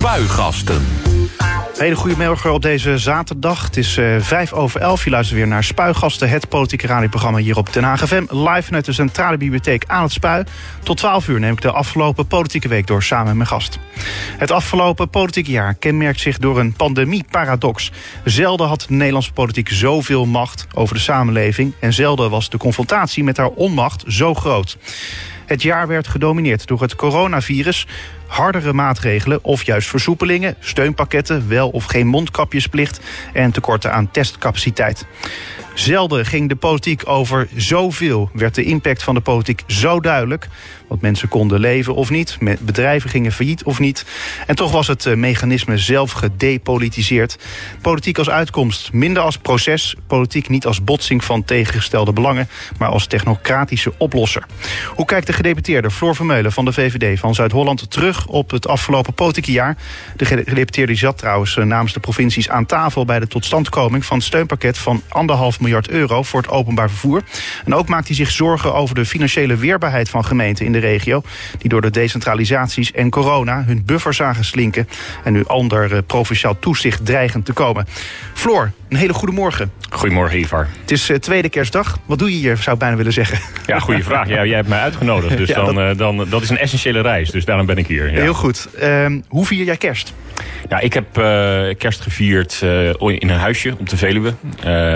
Spuigasten. Hele goedemorgen op deze zaterdag. Het is uh, vijf over elf. Je luistert weer naar Spuigasten, het politieke radioprogramma hier op Den Haag. Live vanuit de Centrale Bibliotheek aan het Spui. Tot 12 uur neem ik de afgelopen politieke week door samen met mijn gast. Het afgelopen politieke jaar kenmerkt zich door een pandemie-paradox. Zelden had de Nederlandse politiek zoveel macht over de samenleving... en zelden was de confrontatie met haar onmacht zo groot. Het jaar werd gedomineerd door het coronavirus, hardere maatregelen of juist versoepelingen, steunpakketten, wel of geen mondkapjesplicht en tekorten aan testcapaciteit. Zelden ging de politiek over zoveel, werd de impact van de politiek zo duidelijk. Want mensen konden leven of niet, bedrijven gingen failliet of niet. En toch was het eh, mechanisme zelf gedepolitiseerd. Politiek als uitkomst, minder als proces. Politiek niet als botsing van tegengestelde belangen, maar als technocratische oplosser. Hoe kijkt de gedeputeerde Floor Vermeulen van de VVD van Zuid-Holland terug op het afgelopen politieke jaar? De gedeputeerde zat trouwens eh, namens de provincies aan tafel bij de totstandkoming van het steunpakket van anderhalf miljard euro voor het openbaar vervoer. En ook maakt hij zich zorgen over de financiële weerbaarheid van gemeenten in de regio. Die door de decentralisaties en corona hun buffer zagen slinken. En nu ander uh, provinciaal toezicht dreigen te komen. Floor, een hele goede morgen. Goedemorgen, Ivar. Het is uh, tweede kerstdag. Wat doe je hier, zou ik bijna willen zeggen? Ja, goede vraag. Ja, jij hebt mij uitgenodigd. Dus dan, dat... Uh, dan, dat is een essentiële reis. Dus daarom ben ik hier. Ja. Heel goed. Uh, hoe vier jij kerst? Ja, ik heb uh, kerst gevierd in een huisje op de Veluwe.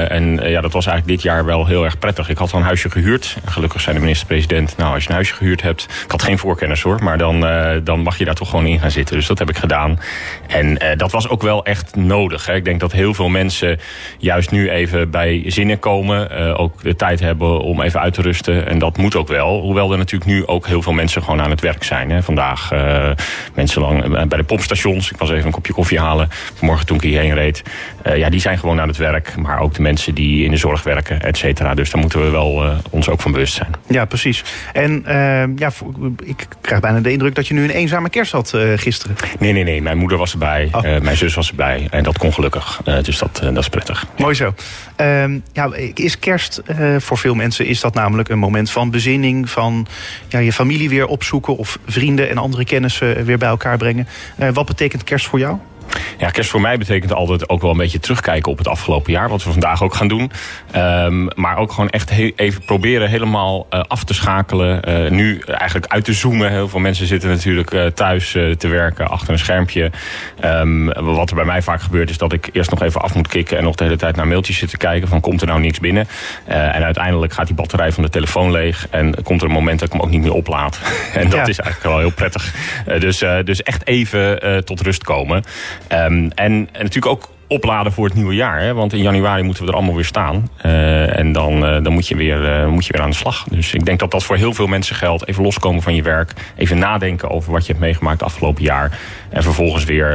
En ja, dat was eigenlijk dit jaar wel heel erg prettig. Ik had al een huisje gehuurd. Gelukkig zei de minister-president, nou als je een huisje gehuurd hebt... ik had geen voorkennis hoor, maar dan, dan mag je daar toch gewoon in gaan zitten. Dus dat heb ik gedaan. En dat was ook wel echt nodig. Hè. Ik denk dat heel veel mensen juist nu even bij zinnen komen. ook de tijd hebben om even uit te rusten. En dat moet ook wel. Hoewel er natuurlijk nu ook heel veel mensen gewoon aan het werk zijn. Hè. Vandaag mensen lang bij de pompstations. Ik was even een kopje koffie halen. Vanmorgen toen ik hierheen reed. Ja, die zijn gewoon aan het werk. Maar ook de mensen die in de zorg werken, et cetera. Dus daar moeten we wel ons ook van bewust zijn. Ja, precies. En ja, ik krijg bijna de indruk dat je nu een eenzame kerst had gisteren. Nee, nee, nee. Mijn moeder was erbij. Oh. mijn zus was erbij. En dat kon gelukkig. dus dat, dat is Mooi zo. Ehm, ja, is kerst voor veel mensen is dat namelijk een moment van bezinning. Van ja, je familie weer opzoeken. Of vrienden en andere kennissen weer bij elkaar brengen. wat betekent kerst voor jou? Ja, kerst voor mij betekent altijd ook wel een beetje terugkijken op het afgelopen jaar. Wat we vandaag ook gaan doen. Um, maar ook gewoon echt even proberen helemaal uh, af te schakelen. Uh, nu eigenlijk uit te zoomen. Heel veel mensen zitten natuurlijk uh, thuis te werken achter een schermpje. Um, wat er bij mij vaak gebeurt is dat ik eerst nog even af moet kicken. En nog de hele tijd naar mailtjes zitten kijken. Van komt er nou niks binnen? en uiteindelijk gaat die batterij van de telefoon leeg. En komt er een moment dat ik hem ook niet meer oplaad. en dat ja. is eigenlijk wel heel prettig. dus, dus echt even tot rust komen. Um, en, en natuurlijk ook opladen voor het nieuwe jaar. Hè? Want in januari moeten we er allemaal weer staan. Uh, en dan, uh, dan moet, je weer, uh, moet je weer aan de slag. Dus ik denk dat dat voor heel veel mensen geldt. Even loskomen van je werk. Even nadenken over wat je hebt meegemaakt het afgelopen jaar. En vervolgens weer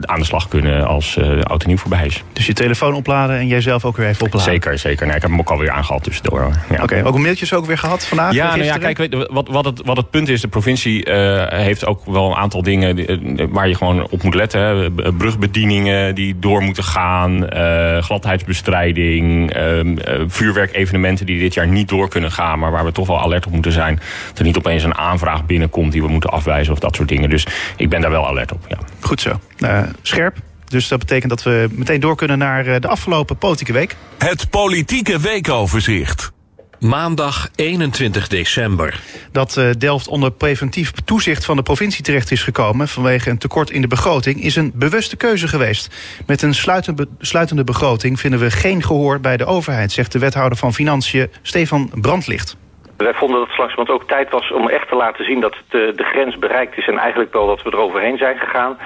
aan de slag kunnen als oud en nieuw voorbij is. Dus je telefoon opladen en jijzelf ook weer even opladen? Zeker, zeker. Nee, ik heb hem ook alweer aangehad tussendoor. Ja. Oké, okay, ook mailtjes ook weer gehad vandaag? Ja, nou ja kijk, weet, wat, wat, het, wat het punt is, de provincie heeft ook wel een aantal dingen waar je gewoon op moet letten. Hè. Brugbedieningen die door moeten gaan, uh, gladheidsbestrijding, uh, vuurwerkevenementen die dit jaar niet door kunnen gaan, maar waar we toch wel alert op moeten zijn. Dat er niet opeens een aanvraag binnenkomt die we moeten afwijzen of dat soort dingen. Dus ik ben daar wel alert op. Ja. Goed zo. Uh, scherp. Dus dat betekent dat we meteen door kunnen naar de afgelopen politieke week. Het politieke weekoverzicht. Maandag 21 december. Dat uh, Delft onder preventief toezicht van de provincie terecht is gekomen vanwege een tekort in de begroting is een bewuste keuze geweest. Met een sluitende, sluitende begroting vinden we geen gehoor bij de overheid, zegt de wethouder van Financiën Stefan Brandlicht. Wij vonden dat het langzamerhand ook tijd was om echt te laten zien dat de, de grens bereikt is en eigenlijk wel dat we er overheen zijn gegaan.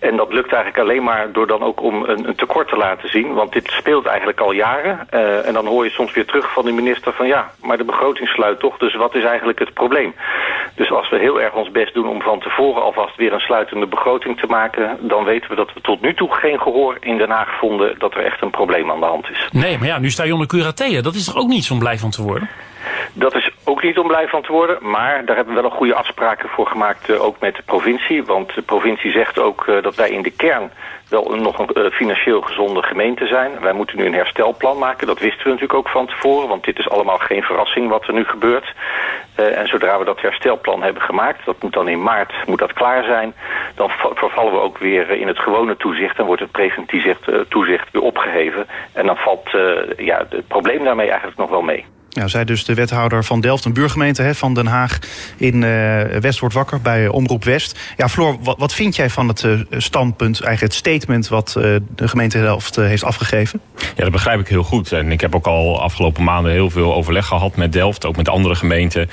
En dat lukt eigenlijk alleen maar door dan ook om een, een tekort te laten zien. Want dit speelt eigenlijk al jaren. Uh, en dan hoor je soms weer terug van de minister van ja, maar de begroting sluit toch. Dus wat is eigenlijk het probleem? Dus als we heel erg ons best doen om van tevoren alvast weer een sluitende begroting te maken... dan weten we dat we tot nu toe geen gehoor in Den Haag vonden dat er echt een probleem aan de hand is. Nee, maar ja, nu sta je onder curatele. Dat is toch ook niet zo blij van te worden? Dat is ook niet om blij van te worden, maar daar hebben we wel een goede afspraken voor gemaakt, uh, ook met de provincie. Want de provincie zegt ook uh, dat wij in de kern wel een, nog een uh, financieel gezonde gemeente zijn. Wij moeten nu een herstelplan maken, dat wisten we natuurlijk ook van tevoren, want dit is allemaal geen verrassing wat er nu gebeurt. en zodra we dat herstelplan hebben gemaakt, dat moet dan in maart moet dat klaar zijn, dan vervallen we ook weer in het gewone toezicht en wordt het preventief toezicht weer opgeheven. En dan valt ja, het probleem daarmee eigenlijk nog wel mee. Ja, zij dus de wethouder van Delft, een buurgemeente van Den Haag in uh, West wordt wakker bij Omroep West. Ja, Floor, wat, wat vind jij van het uh, standpunt, eigenlijk het statement wat de gemeente Delft heeft afgegeven? Ja, dat begrijp ik heel goed. En ik heb ook al afgelopen maanden heel veel overleg gehad met Delft, ook met andere gemeenten,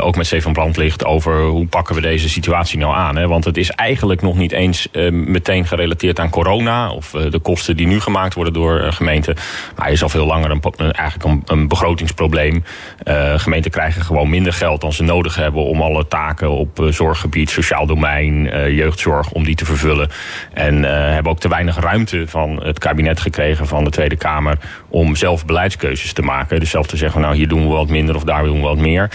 ook met Stefan Brandlicht, over hoe pakken we deze situatie nou aan. Want het is eigenlijk nog niet eens meteen gerelateerd aan corona of de kosten die nu gemaakt worden door gemeenten. Maar hij is al veel langer een, eigenlijk een, een begrotingsprobleem Uh, gemeenten krijgen gewoon minder geld dan ze nodig hebben om alle taken op uh, zorggebied, sociaal domein, uh, jeugdzorg, om die te vervullen. En hebben ook te weinig ruimte van het kabinet gekregen van de Tweede Kamer om zelf beleidskeuzes te maken. Dus zelf te zeggen, nou hier doen we wat minder of daar doen we wat meer.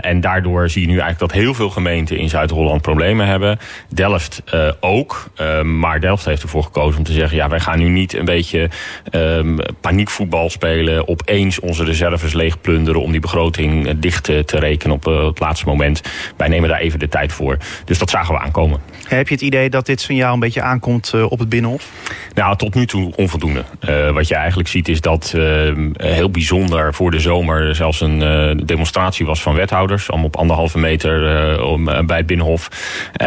en daardoor zie je nu eigenlijk dat heel veel gemeenten in Zuid-Holland problemen hebben. Delft ook. maar Delft heeft ervoor gekozen om te zeggen, ja wij gaan nu niet een beetje ehm, paniekvoetbal spelen, opeens onze reserves leeg plunderen om die begroting eh, dicht te rekenen op eh, het laatste moment. Wij nemen daar even de tijd voor. Dus dat zagen we aankomen. Heb je het idee dat dit signaal een beetje aankomt eh, op het Binnenhof? Nou, tot nu toe onvoldoende. Wat je eigenlijk ziet is dat uh, heel bijzonder voor de zomer zelfs een uh, demonstratie was van wethouders. Om op anderhalve meter om, bij het Binnenhof.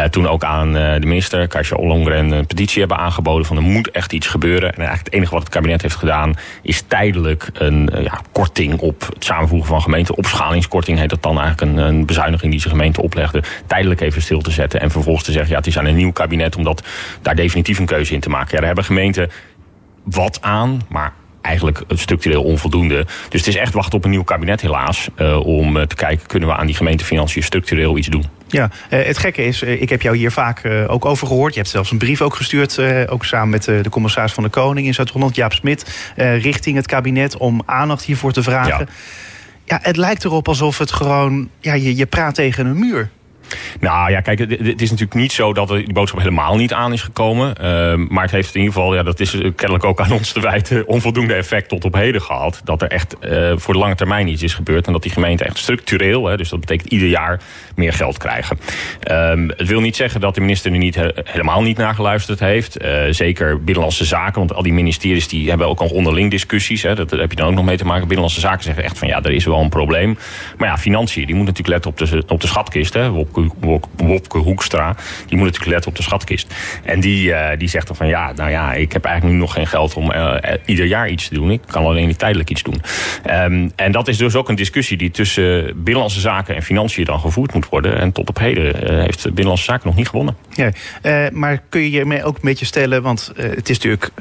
toen ook aan de minister, Kajsa Ollongren, een petitie hebben aangeboden van er moet echt iets gebeuren. En eigenlijk het enige wat het kabinet heeft gedaan is tijdelijk een ja, korting op het samenvoegen van gemeenten. Opschalingskorting heet dat dan eigenlijk een, een bezuiniging die ze gemeente oplegde. Tijdelijk even stil te zetten en vervolgens te zeggen ja het is aan een nieuw kabinet om dat, daar definitief een keuze in te maken. Ja, daar hebben gemeenten wat aan, maar eigenlijk structureel onvoldoende. Dus het is echt wachten op een nieuw kabinet helaas. Uh, om uh, te kijken, kunnen we aan die gemeentefinanciën structureel iets doen. Ja, uh, het gekke is, ik heb jou hier vaak ook over gehoord. Je hebt zelfs een brief ook gestuurd, ook samen met de commissaris van de Koning in Zuid-Holland, Jaap Smit, richting het kabinet om aandacht hiervoor te vragen. Ja. ja, het lijkt erop alsof het gewoon, ja, je, je praat tegen een muur. Nou ja, kijk, het is natuurlijk niet zo dat die boodschap helemaal niet aan is gekomen. Uh, maar het heeft in ieder geval, ja, dat is kennelijk ook aan ons te wijten, onvoldoende effect tot op heden gehad. Dat er echt uh, voor de lange termijn iets is gebeurd. En dat die gemeenten echt structureel, hè, dus dat betekent ieder jaar meer geld krijgen. Um, het wil niet zeggen dat de minister nu niet helemaal niet naar geluisterd heeft. Uh, zeker Binnenlandse Zaken, want al die ministeries die hebben ook al onderling discussies. Hè, dat, heb je dan ook nog mee te maken. Binnenlandse Zaken zeggen echt van ja, er is wel een probleem. Maar ja, financiën, die moeten natuurlijk letten op de, op de schatkist. Hè, op Wopke Hoekstra. Die moet natuurlijk letten op de schatkist. En die, uh, die zegt dan van ja, nou ja, ik heb eigenlijk nu nog geen geld om uh, ieder jaar iets te doen. Ik kan alleen tijdelijk iets doen. Um, en dat is dus ook een discussie die tussen Binnenlandse Zaken en Financiën dan gevoerd moet worden. En tot op heden uh, heeft Binnenlandse Zaken nog niet gewonnen. Ja, maar kun je je ook een beetje stellen, want het is natuurlijk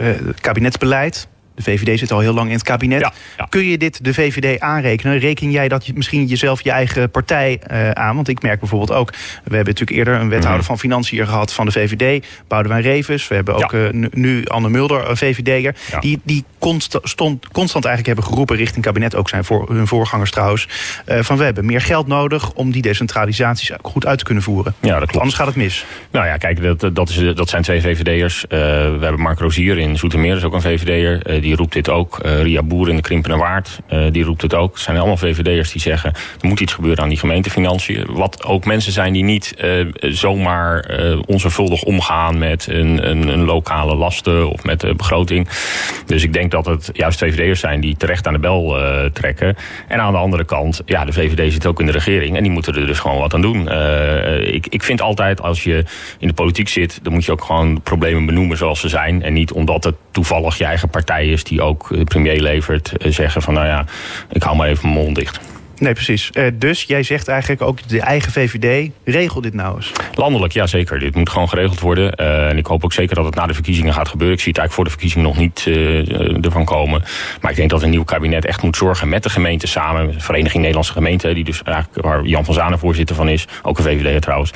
kabinetsbeleid. De VVD zit al heel lang in het kabinet. Kun je dit de VVD aanrekenen? Reken jij dat je misschien jezelf je eigen partij uh, aan? Want ik merk bijvoorbeeld ook... we hebben natuurlijk eerder een wethouder mhm. van Financiën gehad van de VVD. Boudewijn Revens. We hebben ook ja. uh, nu Anne Mulder, een VVD'er. Die, die const, stond, constant eigenlijk hebben geroepen richting kabinet. Ook zijn voor, hun voorgangers trouwens. Uh, van we hebben meer geld nodig om die decentralisaties goed uit te kunnen voeren. Ja, dat klopt. Anders gaat het mis. Nou ja, kijk, dat, dat, is, dat zijn twee VVD'ers. we hebben Mark Rozier in Zoetermeer, dat is ook een VVD'er die roept dit ook. Uh, Ria Boer in de Krimpende Waard, uh, die roept het ook. Het zijn allemaal VVD'ers die zeggen... er moet iets gebeuren aan die gemeentefinanciën. Wat ook mensen zijn die niet zomaar onzorgvuldig omgaan... met een, een, een, lokale lasten of met de begroting. Dus ik denk dat het juist VVD'ers zijn die terecht aan de bel trekken. En aan de andere kant, ja, de VVD zit ook in de regering... en die moeten er dus gewoon wat aan doen. ik, ik vind altijd, als je in de politiek zit... dan moet je ook gewoon problemen benoemen zoals ze zijn... en niet omdat het toevallig je eigen partij is die ook premier levert, eh, zeggen van nou ja, ik hou maar even mijn mond dicht. Nee, precies. Uh, dus jij zegt eigenlijk ook de eigen VVD, regel dit nou eens. Landelijk, ja zeker. Dit moet gewoon geregeld worden. Uh, en ik hoop ook zeker dat het na de verkiezingen gaat gebeuren. Ik zie het eigenlijk voor de verkiezingen nog niet uh, ervan komen. Maar ik denk dat een nieuw kabinet echt moet zorgen met de gemeente samen. De Vereniging Nederlandse Gemeenten, die dus eigenlijk, waar Jan van Zanen voorzitter van is. Ook een VVD trouwens.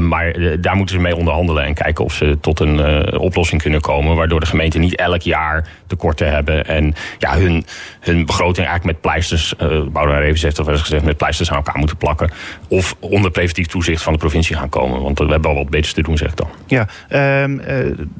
maar daar moeten ze mee onderhandelen en kijken of ze tot een oplossing kunnen komen. Waardoor de gemeenten niet elk jaar tekorten hebben. En ja, hun, hun begroting eigenlijk met pleisters, uh, Boudewijn even zegt heeft al wel eens gezegd met pleisters aan elkaar moeten plakken. Of onder preventief toezicht van de provincie gaan komen. Want we hebben al wat beters te doen, zeg ik dan. Ja, ehm, eh,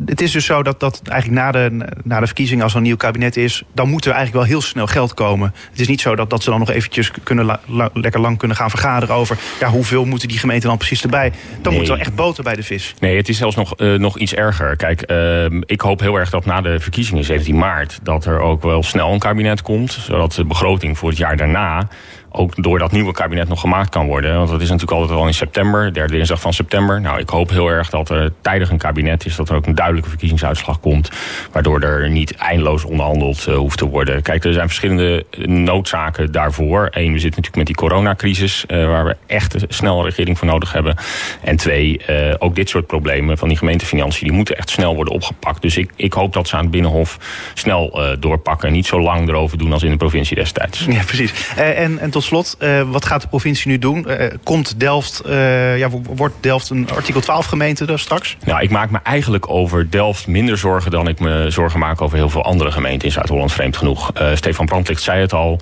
het is dus zo dat, dat eigenlijk na de, na de verkiezingen, als er een nieuw kabinet is, dan moet er eigenlijk wel heel snel geld komen. Het is niet zo dat, dat ze dan nog eventjes kunnen la- la- lekker lang kunnen gaan vergaderen over ja, hoeveel moeten die gemeenten dan precies erbij. Dan Nee. moet er wel echt boter bij de vis. Nee, het is zelfs nog, eh, nog iets erger. Kijk, ehm, ik hoop heel erg dat na de verkiezingen 17 maart... dat er ook wel snel een kabinet komt. Zodat de begroting voor het jaar daarna ook door dat nieuwe kabinet nog gemaakt kan worden. Want dat is natuurlijk altijd al in september, derde dinsdag van september. Nou, ik hoop heel erg dat er tijdig een kabinet is... dat er ook een duidelijke verkiezingsuitslag komt... waardoor er niet eindeloos onderhandeld eh, hoeft te worden. Kijk, er zijn verschillende noodzaken daarvoor. Eén, we zitten natuurlijk met die coronacrisis... eh, waar we echt een snelle regering voor nodig hebben. En twee, eh, ook dit soort problemen van die gemeentefinanciën... die moeten echt snel worden opgepakt. Dus ik, ik hoop dat ze aan het Binnenhof snel doorpakken... en niet zo lang erover doen als in de provincie destijds. Ja, precies. En, en tot slot, eh, wat gaat de provincie nu doen? Eh, komt Delft, eh, ja, wordt Delft een artikel 12 gemeente dus straks? Nou, ik maak me eigenlijk over Delft minder zorgen dan ik me zorgen maak over heel veel andere gemeenten in Zuid-Holland, vreemd genoeg. Stefan Brandlicht zei het al,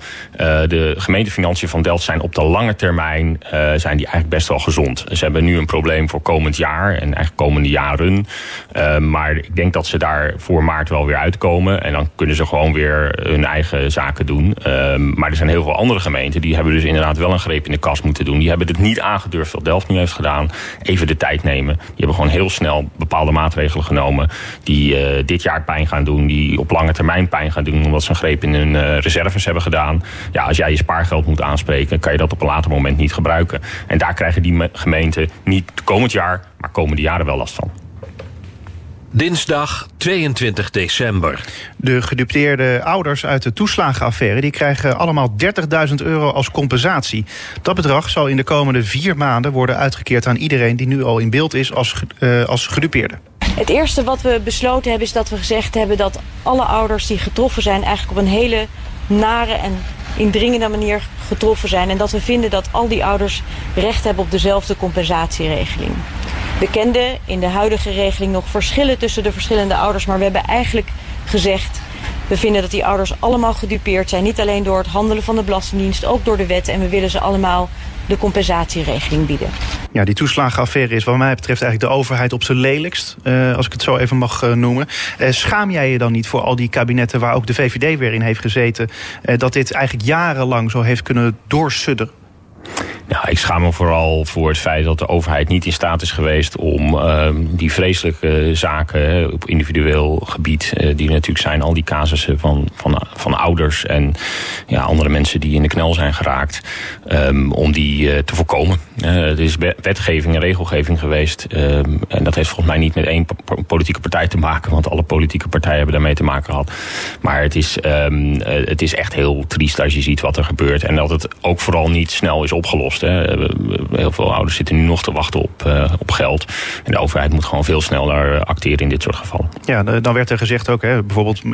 de gemeentefinanciën van Delft zijn op de lange termijn zijn die eigenlijk best wel gezond. Ze hebben nu een probleem voor komend jaar en eigenlijk komende jaren. Maar ik denk dat ze daar voor maart wel weer uitkomen en dan kunnen ze gewoon weer hun eigen zaken doen. Maar er zijn heel veel andere gemeenten die hebben dus inderdaad wel een greep in de kas moeten doen. Die hebben het niet aangedurfd wat Delft nu heeft gedaan. Even de tijd nemen. Die hebben gewoon heel snel bepaalde maatregelen genomen. Die eh, dit jaar pijn gaan doen. Die op lange termijn pijn gaan doen. Omdat ze een greep in hun eh, reserves hebben gedaan. Ja, als jij je spaargeld moet aanspreken. kan je dat op een later moment niet gebruiken. En daar krijgen die me- gemeenten niet komend jaar. maar komende jaren wel last van. Dinsdag 22 december. De gedupeerde ouders uit de toeslagenaffaire... die krijgen allemaal 30.000 euro als compensatie. Dat bedrag zal in de komende vier maanden worden uitgekeerd aan iedereen... die nu al in beeld is als, eh, als gedupeerde. Het eerste wat we besloten hebben is dat we gezegd hebben dat alle ouders die getroffen zijn eigenlijk op een hele nare en indringende manier getroffen zijn. En dat we vinden dat al die ouders recht hebben op dezelfde compensatieregeling. We kenden in de huidige regeling nog verschillen tussen de verschillende ouders, maar we hebben eigenlijk gezegd we vinden dat die ouders allemaal gedupeerd zijn. Niet alleen door het handelen van de Belastingdienst, ook door de wet. En we willen ze allemaal de compensatieregeling bieden. Ja, die toeslagenaffaire is wat mij betreft eigenlijk de overheid op zijn lelijkst. eh, als ik het zo even mag eh, noemen. Eh, schaam jij je dan niet voor al die kabinetten waar ook de VVD weer in heeft gezeten... dat dit eigenlijk jarenlang zo heeft kunnen doorsudderen? Ja, ik schaam me vooral voor het feit dat de overheid niet in staat is geweest om ehm, die vreselijke zaken op individueel gebied, eh, die natuurlijk zijn, al die casussen van, van, van ouders en ja, andere mensen die in de knel zijn geraakt, ehm, om die eh, te voorkomen. Eh, er is we- wetgeving en regelgeving geweest ehm, en dat heeft volgens mij niet met één po- politieke partij te maken, want alle politieke partijen hebben daarmee te maken gehad. Maar het is, eh, het is echt heel triest als je ziet wat er gebeurt en dat het ook vooral niet snel is opgelost. We- Heel veel ouders zitten nu nog te wachten op, eh, op geld. En de overheid moet gewoon veel sneller acteren in dit soort gevallen. Ja, dan werd er gezegd ook, hè, bijvoorbeeld eh,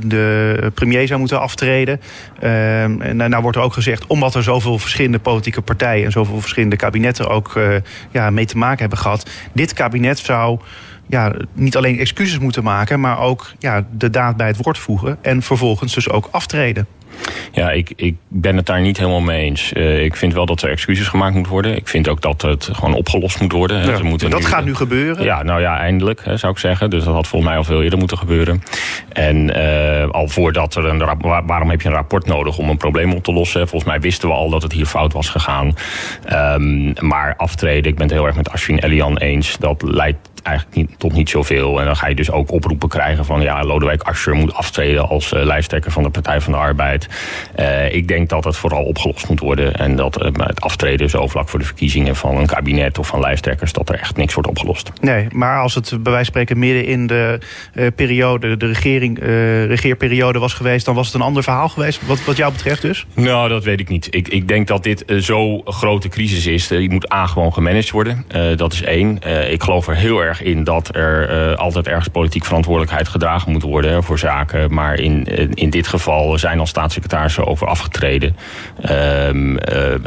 de premier zou moeten aftreden. En nou wordt er ook gezegd, omdat er zoveel verschillende politieke partijen... en zoveel verschillende kabinetten ook eh, ja, mee te maken hebben gehad... dit kabinet zou ja, niet alleen excuses moeten maken... maar ook ja, de daad bij het woord voegen en vervolgens dus ook aftreden. Ja, ik, ik ben het daar niet helemaal mee eens. Eh, ik vind wel dat er excuses gemaakt moet worden. Ik vind ook dat het gewoon opgelost moet worden. Ja, Ze moeten dat gaat nu gebeuren. Ja, nou ja, eindelijk hè, zou ik zeggen. Dus dat had volgens mij al veel eerder moeten gebeuren. En eh, al voordat er een waarom heb je een rapport nodig om een probleem op te lossen? Volgens mij wisten we al dat het hier fout was gegaan. Ehm, maar aftreden, ik ben het heel erg met Ashwin Elian eens. Dat leidt eigenlijk niet, tot niet zoveel. En dan ga je dus ook oproepen krijgen van ja, Lodewijk Asscher moet aftreden als eh, lijsttrekker van de Partij van de Arbeid. Eh, ik denk dat het vooral opgelost moet worden. En dat eh, het aftreden zo vlak voor de verkiezingen van een kabinet of van lijsttrekkers, dat er echt niks wordt opgelost. Nee, maar als het bij wijze van spreken midden in de periode, de regering, regeerperiode was geweest, dan was het een ander verhaal geweest, wat, wat jou betreft dus? Nou, dat weet ik niet. Ik, ik denk dat dit zo'n grote crisis is. Die moet A, gewoon gemanaged worden. Dat is één. Ik geloof er heel erg in dat er altijd ergens politiek verantwoordelijkheid gedragen moet worden voor zaken. Maar in, in dit geval zijn al staatssecretarissen over afgetreden. Um,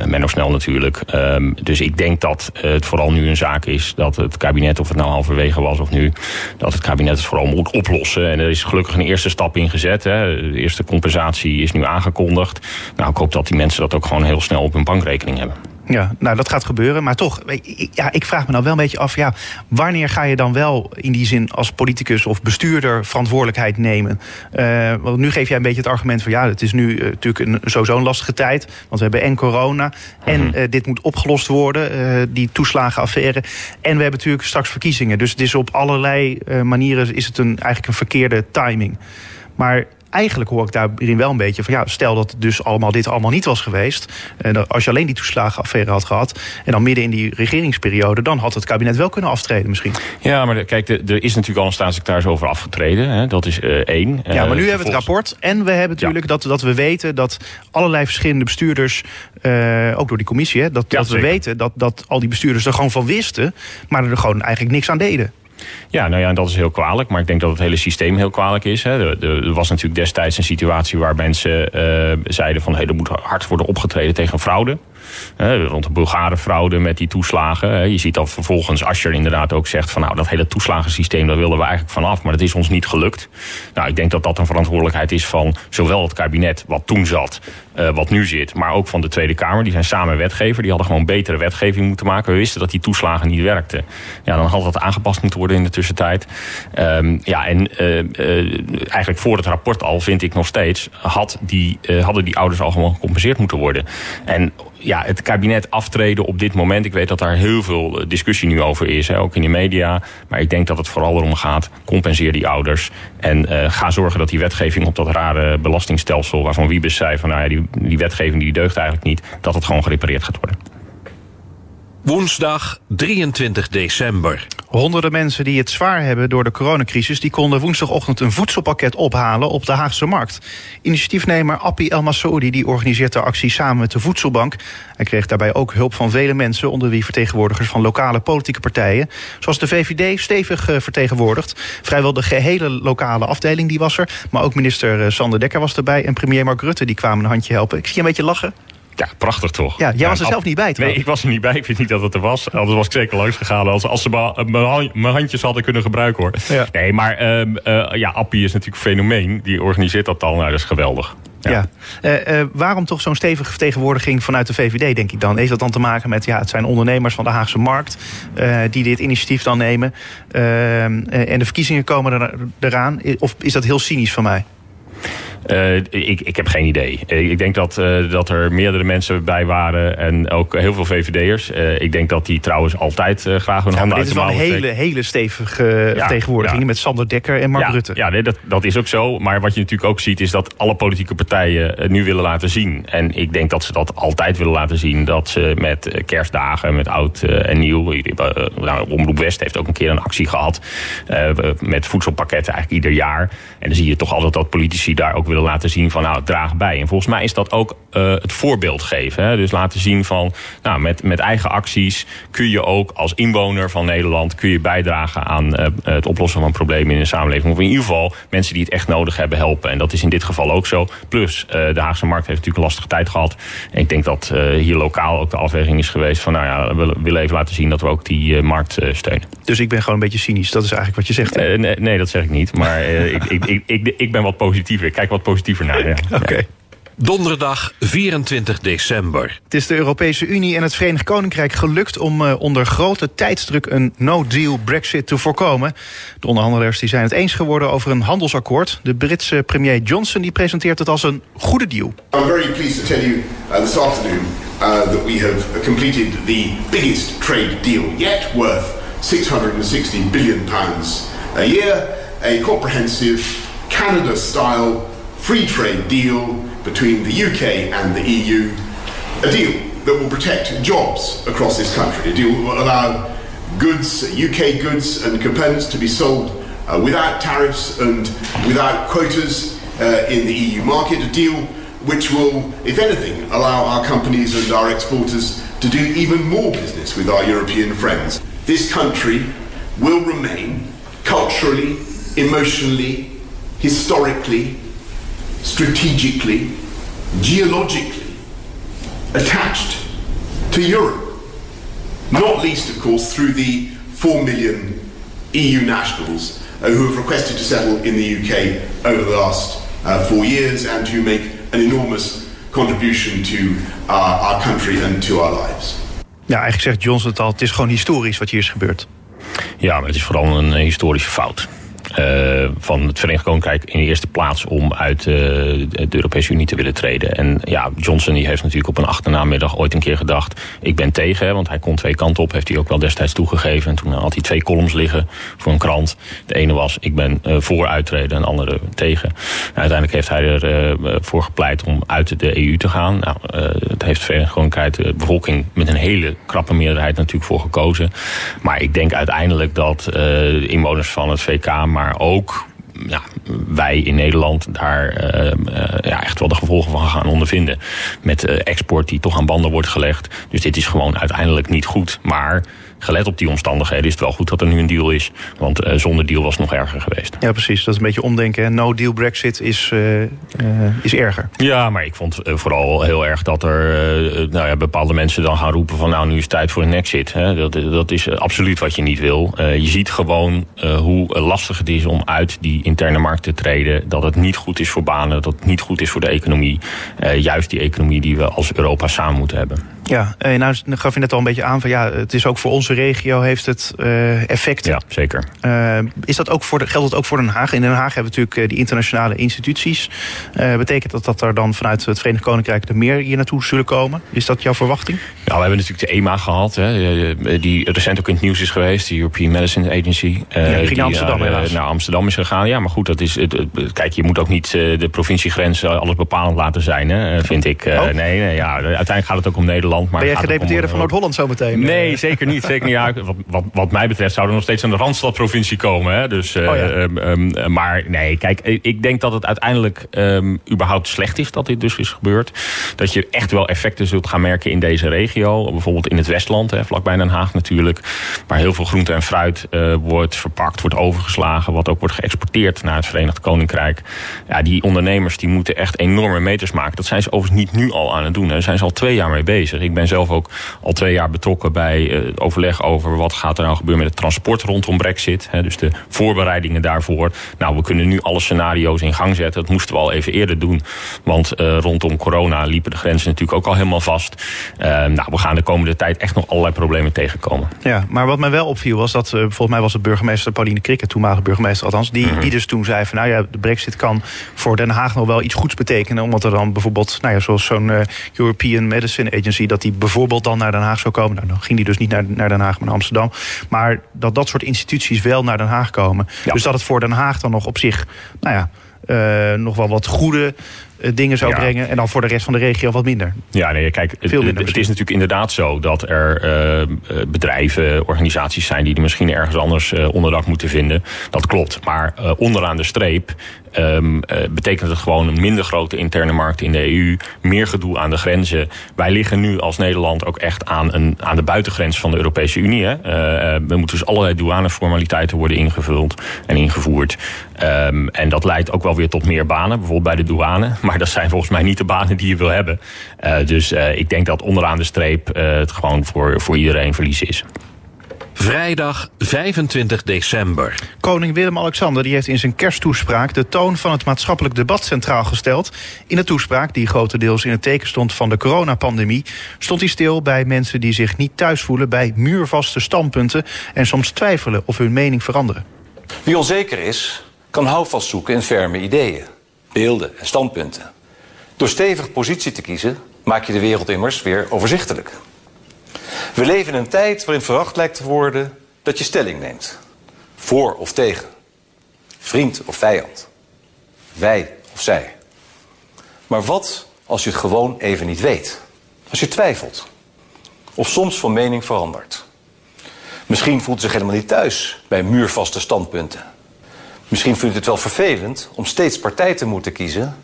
Menno Snel natuurlijk. Um, dus ik denk dat het vooral nu een zaak is dat het kabinet, of het nou halverwege was of nu, dat het kabinet het vooral moet oplossen. En er is gelukkig een eerste stap in gezet. Hè. De eerste compensatie is nu aangekondigd. Nou, ik hoop dat die mensen dat ook gewoon heel snel op hun bankrekening hebben. Ja, nou dat gaat gebeuren. Maar toch, ja, ik vraag me nou wel een beetje af... Ja, wanneer ga je dan wel in die zin als politicus of bestuurder verantwoordelijkheid nemen? Uh, want nu geef jij een beetje het argument van... ja, het is nu uh, natuurlijk een, sowieso een lastige tijd. Want we hebben en corona en uh, dit moet opgelost worden, die toeslagenaffaire. En we hebben natuurlijk straks verkiezingen. Dus het is op allerlei manieren is het een, eigenlijk een verkeerde timing. Maar eigenlijk hoor ik daarin wel een beetje van ja, stel dat dus allemaal dit allemaal niet was geweest. En eh, als je alleen die toeslagenaffaire had gehad. En dan midden in die regeringsperiode, dan had het kabinet wel kunnen aftreden misschien. Ja, maar kijk, er is natuurlijk al een staatssecretaris over afgetreden. Hè? Dat is uh, één. Ja, maar nu uh, hebben we het rapport. En we hebben natuurlijk dat, dat we weten dat allerlei verschillende bestuurders, uh, ook door die commissie, hè, dat, ja, dat we weten dat, dat al die bestuurders er gewoon van wisten, maar er gewoon eigenlijk niks aan deden. Ja, nou ja, dat is heel kwalijk. Maar ik denk dat het hele systeem heel kwalijk is. Hè. Er, was natuurlijk destijds een situatie waar mensen uh, zeiden van... Hey, er moet hard worden opgetreden tegen fraude rond de Bulgare fraude met die toeslagen. je ziet dat vervolgens Asscher inderdaad ook zegt van nou dat hele toeslagensysteem daar willen we eigenlijk vanaf, maar dat is ons niet gelukt. Nou, ik denk dat dat een verantwoordelijkheid is van zowel het kabinet wat toen zat, uh, wat nu zit, maar ook van de Tweede Kamer. Die zijn samen wetgever, die hadden gewoon betere wetgeving moeten maken. We wisten dat die toeslagen niet werkten. Ja, dan had dat aangepast moeten worden in de tussentijd. Um, ja, en uh, uh, eigenlijk voor het rapport al vind ik nog steeds had die, hadden die ouders al gewoon gecompenseerd moeten worden. En ja, het kabinet aftreden op dit moment. Ik weet dat daar heel veel eh, discussie nu over is, ook in de media. Maar ik denk dat het vooral erom gaat, compenseer die ouders. En uh, ga zorgen dat die wetgeving op dat rare belastingstelsel... waarvan Wiebes zei van nou ja, die, die wetgeving die deugt eigenlijk niet... dat het gewoon gerepareerd gaat worden. Woensdag 23 december. Honderden mensen die het zwaar hebben door de coronacrisis... die konden woensdagochtend een voedselpakket ophalen op de Haagse Markt. Initiatiefnemer Appie El Masoudi die organiseert de actie samen met de Voedselbank. Hij kreeg daarbij ook hulp van vele mensen... onder wie vertegenwoordigers van lokale politieke partijen. Zoals de VVD stevig uh, vertegenwoordigd. Vrijwel de gehele lokale afdeling die was er. Maar ook minister eh, Sander Dekker was erbij... en premier Mark Rutte die kwamen een handje helpen. Ik zie een beetje lachen. Ja, prachtig toch? Ja, jij was er zelf niet bij, toch? Nee, ik was er niet bij. Ik vind niet dat het er was. Anders was ik zeker langs gegaan. Als, als ze mijn handjes hadden kunnen gebruiken, hoor. Ja. Nee, maar um, uh, ja, Appie is natuurlijk een fenomeen. Die organiseert dat dan. Nou, dat is geweldig. Ja. ja. Uh, uh, waarom toch zo'n stevige vertegenwoordiging vanuit de VVD, denk ik dan? Heeft dat dan te maken met, ja, het zijn ondernemers van de Haagse markt... Uh, die dit initiatief dan nemen. en de verkiezingen komen er, eraan. Of is dat heel cynisch van mij? Uh, ik, ik heb geen idee. Uh, ik denk dat, uh, dat er meerdere mensen bij waren en ook heel veel VVD'ers. ik denk dat die trouwens altijd graag hun ja, handen uit de mouwen Dit is wel een hele, hele stevige ja, vertegenwoordiging ja. met Sander Dekker en Mark Rutte. Ja, nee, dat, dat is ook zo. Maar wat je natuurlijk ook ziet is dat alle politieke partijen nu willen laten zien. En ik denk dat ze dat altijd willen laten zien. Dat ze met kerstdagen, met oud en nieuw. Nou, Omroep West heeft ook een keer een actie gehad. met voedselpakketten eigenlijk ieder jaar. En dan zie je toch altijd dat politici daar ook willen laten zien van nou, draag bij. En volgens mij is dat ook uh, het voorbeeld geven. Hè? Dus laten zien van nou, met, met eigen acties kun je ook als inwoner van Nederland kun je bijdragen aan uh, het oplossen van problemen in de samenleving. Of in ieder geval mensen die het echt nodig hebben helpen. En dat is in dit geval ook zo. Plus, uh, de Haagse markt heeft natuurlijk een lastige tijd gehad. En ik denk dat hier lokaal ook de afweging is geweest van nou ja, we willen even laten zien dat we ook die markt steunen. Dus ik ben gewoon een beetje cynisch. Dat is eigenlijk wat je zegt. Nee, nee, dat zeg ik niet. Maar ik, ik, ik, ik, ik ben wat positiever. Ik kijk wat positiever naar. Ja. Oké. Donderdag 24 december. Het is de Europese Unie en het Verenigd Koninkrijk gelukt om uh, onder grote tijdsdruk een no-deal Brexit te voorkomen. De onderhandelaars die zijn het eens geworden over een handelsakkoord. De Britse premier Johnson die presenteert het als een goede deal. I'm very pleased to tell you uh, this afternoon uh, that we have completed the biggest trade deal yet worth 660 billion pounds a year. A comprehensive Canada-style free trade deal between the UK and the EU, a deal that will protect jobs across this country, a deal that will allow goods, UK goods and components to be sold uh, without tariffs and without quotas uh, in the EU market, a deal which will, if anything, allow our companies and our exporters to do even more business with our European friends. This country will remain culturally, emotionally, historically, strategically, geologically attached to Europe. Not least, of course, through the 4 million EU nationals uh, who have requested to settle in the UK over the last uh, four years and who make an enormous contribution to uh, our country and to our lives. Ja, eigenlijk zegt Johnson het al, het is gewoon historisch wat hier is gebeurd. Ja, maar het is vooral een eh, historische fout. Uh, van het Verenigd Koninkrijk in de eerste plaats om uit uh, de Europese Unie te willen treden. En ja, Johnson die heeft natuurlijk op een achternamiddag ooit een keer gedacht... ik ben tegen, want hij kon twee kanten op, heeft hij ook wel destijds toegegeven. En toen had hij twee columns liggen voor een krant. De ene was, ik ben uh, voor uittreden en de andere tegen. En uiteindelijk heeft hij ervoor voor gepleit om uit de EU te gaan. Nou, het heeft Verenigd Koninkrijk de bevolking met een hele krappe meerderheid natuurlijk voor gekozen. Maar ik denk uiteindelijk dat inwoners van het VK... maar ook ja, wij in Nederland daar uh, uh, ja, echt wel de gevolgen van gaan ondervinden. Met uh, export die toch aan banden wordt gelegd. Dus dit is gewoon uiteindelijk niet goed. Maar gelet op die omstandigheden is het wel goed dat er nu een deal is. Want uh, zonder deal was het nog erger geweest. Ja, precies. Dat is een beetje omdenken. No deal Brexit is, uh, uh, is erger. Ja, maar ik vond vooral heel erg dat er nou ja, bepaalde mensen dan gaan roepen van nou nu is het tijd voor een exit. Hè. Dat, dat is absoluut wat je niet wil. je ziet gewoon hoe lastig het is om uit die interne markt te treden. Dat het niet goed is voor banen, dat het niet goed is voor de economie. juist die economie die we als Europa samen moeten hebben. Ja, en nou gaf je net al een beetje aan van ja, het is ook voor onze regio heeft het uh, effecten. Ja, zeker. Uh, is dat ook voor de, geldt dat ook voor Den Haag? In Den Haag hebben we natuurlijk die internationale instituties. Uh, betekent dat dat er dan vanuit het Verenigd Koninkrijk er meer hier naartoe zullen komen? Is dat jouw verwachting? Ja, we hebben natuurlijk de EMA gehad, hè, die recent ook in het nieuws is geweest, de European Medicine Agency. ja, die naar Amsterdam helaas. naar Amsterdam is gegaan. Ja, maar goed, dat is, het, kijk, je moet ook niet de provinciegrens alles bepalend laten zijn, hè, vind ik. Oh. Nee, nee, ja, uiteindelijk gaat het ook om Nederland. Maar ben jij gedeputeerde van Noord-Holland zometeen? Nee, zeker niet. Zeker niet. Ja, wat, wat, wat, mij betreft zou er nog steeds aan de Randstadprovincie komen. Hè? Dus, uh, oh ja. um, um, maar nee, kijk, ik denk dat het uiteindelijk um, überhaupt slecht is dat dit dus is gebeurd. Dat je echt wel effecten zult gaan merken in deze regio. Bijvoorbeeld in het Westland, hè, vlakbij Den Haag natuurlijk. Waar heel veel groente en fruit uh, wordt verpakt, wordt overgeslagen. Wat ook wordt geëxporteerd naar het Verenigd Koninkrijk. Ja, die ondernemers die moeten echt enorme meters maken. Dat zijn ze overigens niet nu al aan het doen. Hè. Daar zijn ze al twee jaar mee bezig. Ik ben zelf ook al twee jaar betrokken bij uh, overleg over wat gaat er nou gebeuren met het transport rondom Brexit. Hè, dus de voorbereidingen daarvoor. Nou, we kunnen nu alle scenario's in gang zetten. Dat moesten we al even eerder doen. Want uh, rondom corona liepen de grenzen natuurlijk ook al helemaal vast. Uh, nou, we gaan de komende tijd echt nog allerlei problemen tegenkomen. Ja, maar wat mij wel opviel was dat, volgens mij was het burgemeester Pauline Krikke, toenmalige burgemeester althans, die, mm -hmm. die dus toen zei van nou ja, de Brexit kan voor Den Haag nog wel iets goeds betekenen. Omdat er dan bijvoorbeeld, nou ja, zoals zo'n European Medicine Agency, dat die bijvoorbeeld dan naar Den Haag zou komen. Nou, dan ging die dus niet naar, naar Den Haag, maar naar Amsterdam. Maar dat dat soort instituties wel naar Den Haag komen. Ja. Dus dat het voor Den Haag dan nog op zich, nou ja, uh, nog wel wat goede uh, dingen zou Ja. brengen. En dan voor de rest van de regio wat minder. Ja, nee, kijk, het, Veel minder het- het is natuurlijk inderdaad zo dat er eh, eh, bedrijven, organisaties zijn die er misschien ergens anders eh, onderdak moeten vinden. Dat klopt. Maar eh, onderaan de streep ehm, eh, betekent het gewoon een minder grote interne markt in de EU, meer gedoe aan de grenzen. Wij liggen nu als Nederland ook echt aan, een, aan de buitengrens van de Europese Unie. Hè. Eh, eh, we moeten dus allerlei douaneformaliteiten worden ingevuld en ingevoerd. Ehm, en dat leidt ook wel weer tot meer banen, bijvoorbeeld bij de douane. Maar dat zijn volgens mij niet de banen die je wil hebben. Dus ik denk dat onderaan de streep het gewoon voor, voor iedereen verlies is. Vrijdag 25 december. Koning Willem-Alexander die heeft in zijn kersttoespraak de toon van het maatschappelijk debat centraal gesteld. In de toespraak, die grotendeels in het teken stond van de coronapandemie, stond hij stil bij mensen die zich niet thuis voelen bij muurvaste standpunten en soms twijfelen of hun mening veranderen. Wie onzeker is, kan houvast zoeken in ferme ideeën, beelden en standpunten. Door stevig positie te kiezen, maak je de wereld immers weer overzichtelijk. We leven in een tijd waarin verwacht lijkt te worden dat je stelling neemt. Voor of tegen. Vriend of vijand. Wij of zij. Maar wat als je het gewoon even niet weet? Als je twijfelt. Of soms van mening verandert. Misschien voelt u zich helemaal niet thuis bij muurvaste standpunten. Misschien vindt het wel vervelend om steeds partij te moeten kiezen.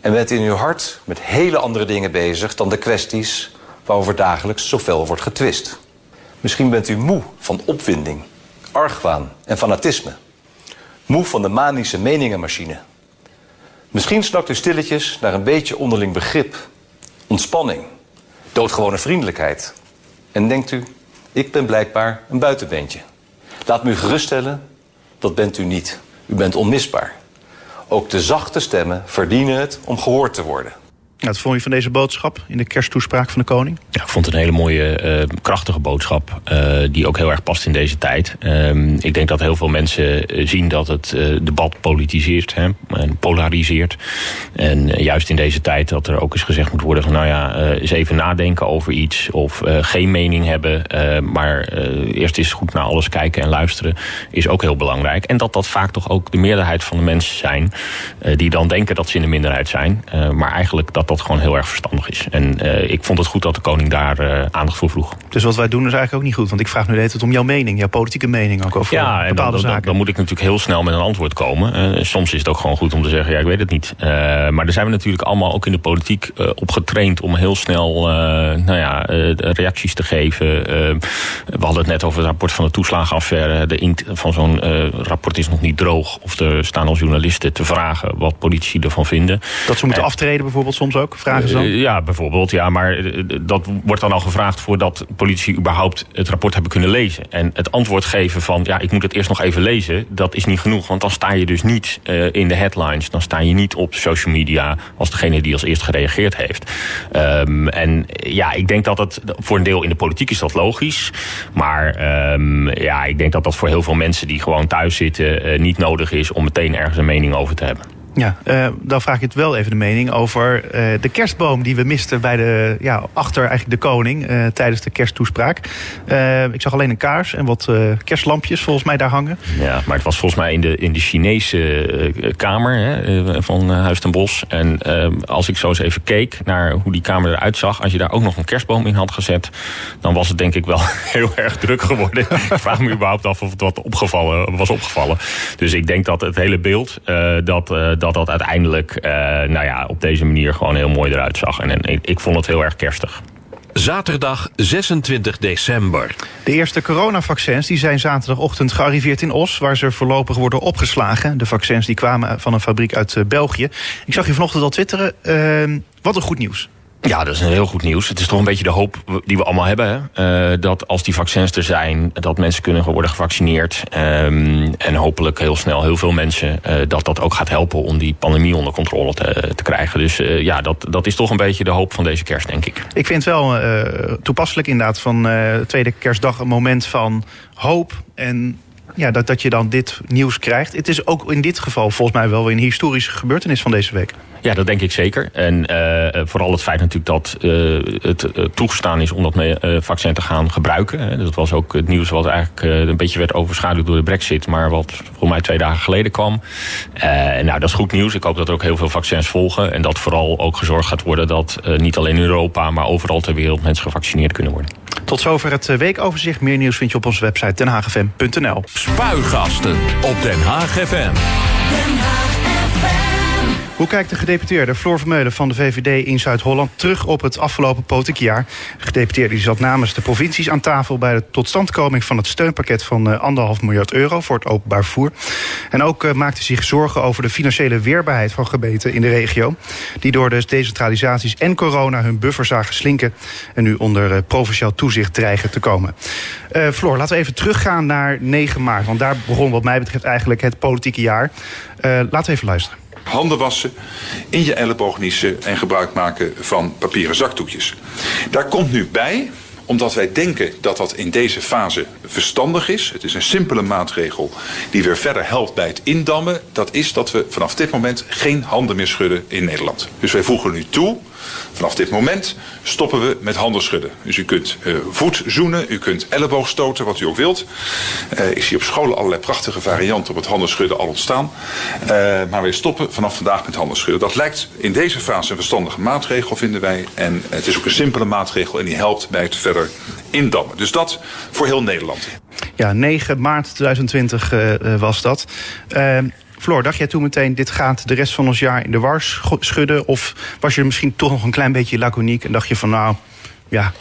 En bent in uw hart met hele andere dingen bezig dan de kwesties waarover dagelijks zoveel wordt getwist. Misschien bent u moe van opwinding, argwaan en fanatisme. Moe van de manische meningenmachine. Misschien snakt u stilletjes naar een beetje onderling begrip, ontspanning, doodgewone vriendelijkheid. En denkt u, ik ben blijkbaar een buitenbeentje. Laat me u geruststellen, dat bent u niet. U bent onmisbaar. Ook de zachte stemmen verdienen het om gehoord te worden. Wat vond je van deze boodschap in de kersttoespraak van de koning? Ja, ik vond het een hele mooie, uh, krachtige boodschap. Uh, die ook heel erg past in deze tijd. Uh, ik denk dat heel veel mensen zien dat het debat politiseert hè, en polariseert. En juist in deze tijd dat er ook eens gezegd moet worden van nou ja, eens even nadenken over iets. Of geen mening hebben. maar eerst eens goed naar alles kijken en luisteren. Is ook heel belangrijk. En dat dat vaak toch ook de meerderheid van de mensen zijn. die dan denken dat ze in de minderheid zijn. maar eigenlijk dat dat gewoon heel erg verstandig is. En uh, ik vond het goed dat de koning daar uh, aandacht voor vroeg. Dus wat wij doen is eigenlijk ook niet goed. Want ik vraag nu de hele tijd om jouw mening, jouw politieke mening ook over ja, bepaalde dan, zaken. Dan, dan, moet ik natuurlijk heel snel met een antwoord komen. Uh, soms is het ook gewoon goed om te zeggen, ja, ik weet het niet. maar daar zijn we natuurlijk allemaal ook in de politiek op getraind... om heel snel nou ja, reacties te geven. we hadden het net over het rapport van de toeslagenaffaire. De inkt van zo'n rapport is nog niet droog. Of er staan als journalisten te vragen wat politici ervan vinden. Dat ze moeten aftreden bijvoorbeeld soms ook? Vragen dan? ja, bijvoorbeeld. Ja, maar dat wordt dan al gevraagd voordat politici überhaupt het rapport hebben kunnen lezen. En het antwoord geven van, ja, ik moet het eerst nog even lezen, dat is niet genoeg. Want dan sta je dus niet in de headlines. Dan sta je niet op social media als degene die als eerst gereageerd heeft. Um, en ja, ik denk dat het voor een deel in de politiek is dat logisch. Maar um, ja, ik denk dat dat voor heel veel mensen die gewoon thuis zitten niet nodig is om meteen ergens een mening over te hebben. Ja, uh, dan vraag ik het wel even de mening over uh, de kerstboom die we misten bij de, ja, achter eigenlijk de koning uh, tijdens de kersttoespraak. ik zag alleen een kaars en wat kerstlampjes volgens mij daar hangen. Ja, maar het was volgens mij in de, in de Chinese kamer hè, van Huis ten Bos. En als ik zo eens even keek naar hoe die kamer eruit zag, als je daar ook nog een kerstboom in had gezet, dan was het denk ik wel heel erg druk geworden. ik vraag me überhaupt af of het wat opgevallen, was opgevallen. Dus ik denk dat het hele beeld dat, dat dat dat uiteindelijk uh, nou ja, op deze manier gewoon heel mooi eruit zag. En, en ik, ik vond het heel erg kerstig. Zaterdag 26 december. De eerste coronavaccins die zijn zaterdagochtend gearriveerd in Os... waar ze voorlopig worden opgeslagen. De vaccins die kwamen van een fabriek uit uh, België. Ik zag je vanochtend al twitteren. Uh, wat een goed nieuws. Ja, dat is een heel goed nieuws. Het is toch een beetje de hoop die we allemaal hebben. Hè? Uh, dat als die vaccins er zijn, dat mensen kunnen worden gevaccineerd. Um, en hopelijk heel snel heel veel mensen. Uh, dat dat ook gaat helpen om die pandemie onder controle te, te krijgen. Dus uh, ja, dat, dat is toch een beetje de hoop van deze kerst, denk ik. Ik vind wel toepasselijk inderdaad van tweede kerstdag een moment van hoop en ja, dat, dat je dan dit nieuws krijgt. Het is ook in dit geval volgens mij wel een historische gebeurtenis van deze week. Ja, dat denk ik zeker. En uh, vooral het feit natuurlijk dat uh, het toegestaan is om dat vaccin te gaan gebruiken. Hè. Dat was ook het nieuws wat eigenlijk een beetje werd overschaduwd door de brexit. Maar wat volgens mij twee dagen geleden kwam. nou, dat is goed nieuws. Ik hoop dat er ook heel veel vaccins volgen. En dat vooral ook gezorgd gaat worden dat niet alleen in Europa... maar overal ter wereld mensen gevaccineerd kunnen worden. Tot zover het weekoverzicht. Meer nieuws vind je op onze website denhaagfm.nl. Spuigasten op Den Haag FM. Den Haag Hoe kijkt de gedeputeerde Floor Vermeulen van de VVD in Zuid-Holland terug op het afgelopen politiek jaar? De gedeputeerde zat namens de provincies aan tafel bij de totstandkoming van het steunpakket van uh, anderhalf miljard euro voor het openbaar vervoer. En ook uh, maakte zich zorgen over de financiële weerbaarheid van gemeenten in de regio. Die door de decentralisaties en corona hun buffer zagen slinken en nu onder uh, provinciaal toezicht dreigen te komen. Floor, laten we even teruggaan naar 9 maart, want daar begon wat mij betreft eigenlijk het politieke jaar. laten we even luisteren handen wassen, in je elleboog niezen en gebruik maken van papieren zakdoekjes. Daar komt nu bij omdat wij denken dat dat in deze fase verstandig is. Het is een simpele maatregel die weer verder helpt bij het indammen. Dat is dat we vanaf dit moment geen handen meer schudden in Nederland. Dus wij voegen nu toe Vanaf dit moment stoppen we met handen schudden. Dus u kunt uh, voet zoenen, u kunt elleboog stoten, wat u ook wilt. Uh, ik zie op scholen allerlei prachtige varianten op het handen schudden al ontstaan. Uh, maar wij stoppen vanaf vandaag met handen schudden. Dat lijkt in deze fase een verstandige maatregel, vinden wij. En het is ook een simpele maatregel en die helpt bij het verder indammen. Dus dat voor heel Nederland. Ja, 9 maart 2020 was dat. Floor, dacht jij toen meteen, dit gaat de rest van ons jaar in de war schudden? Of was je misschien toch nog een klein beetje laconiek en dacht je van nou, ja,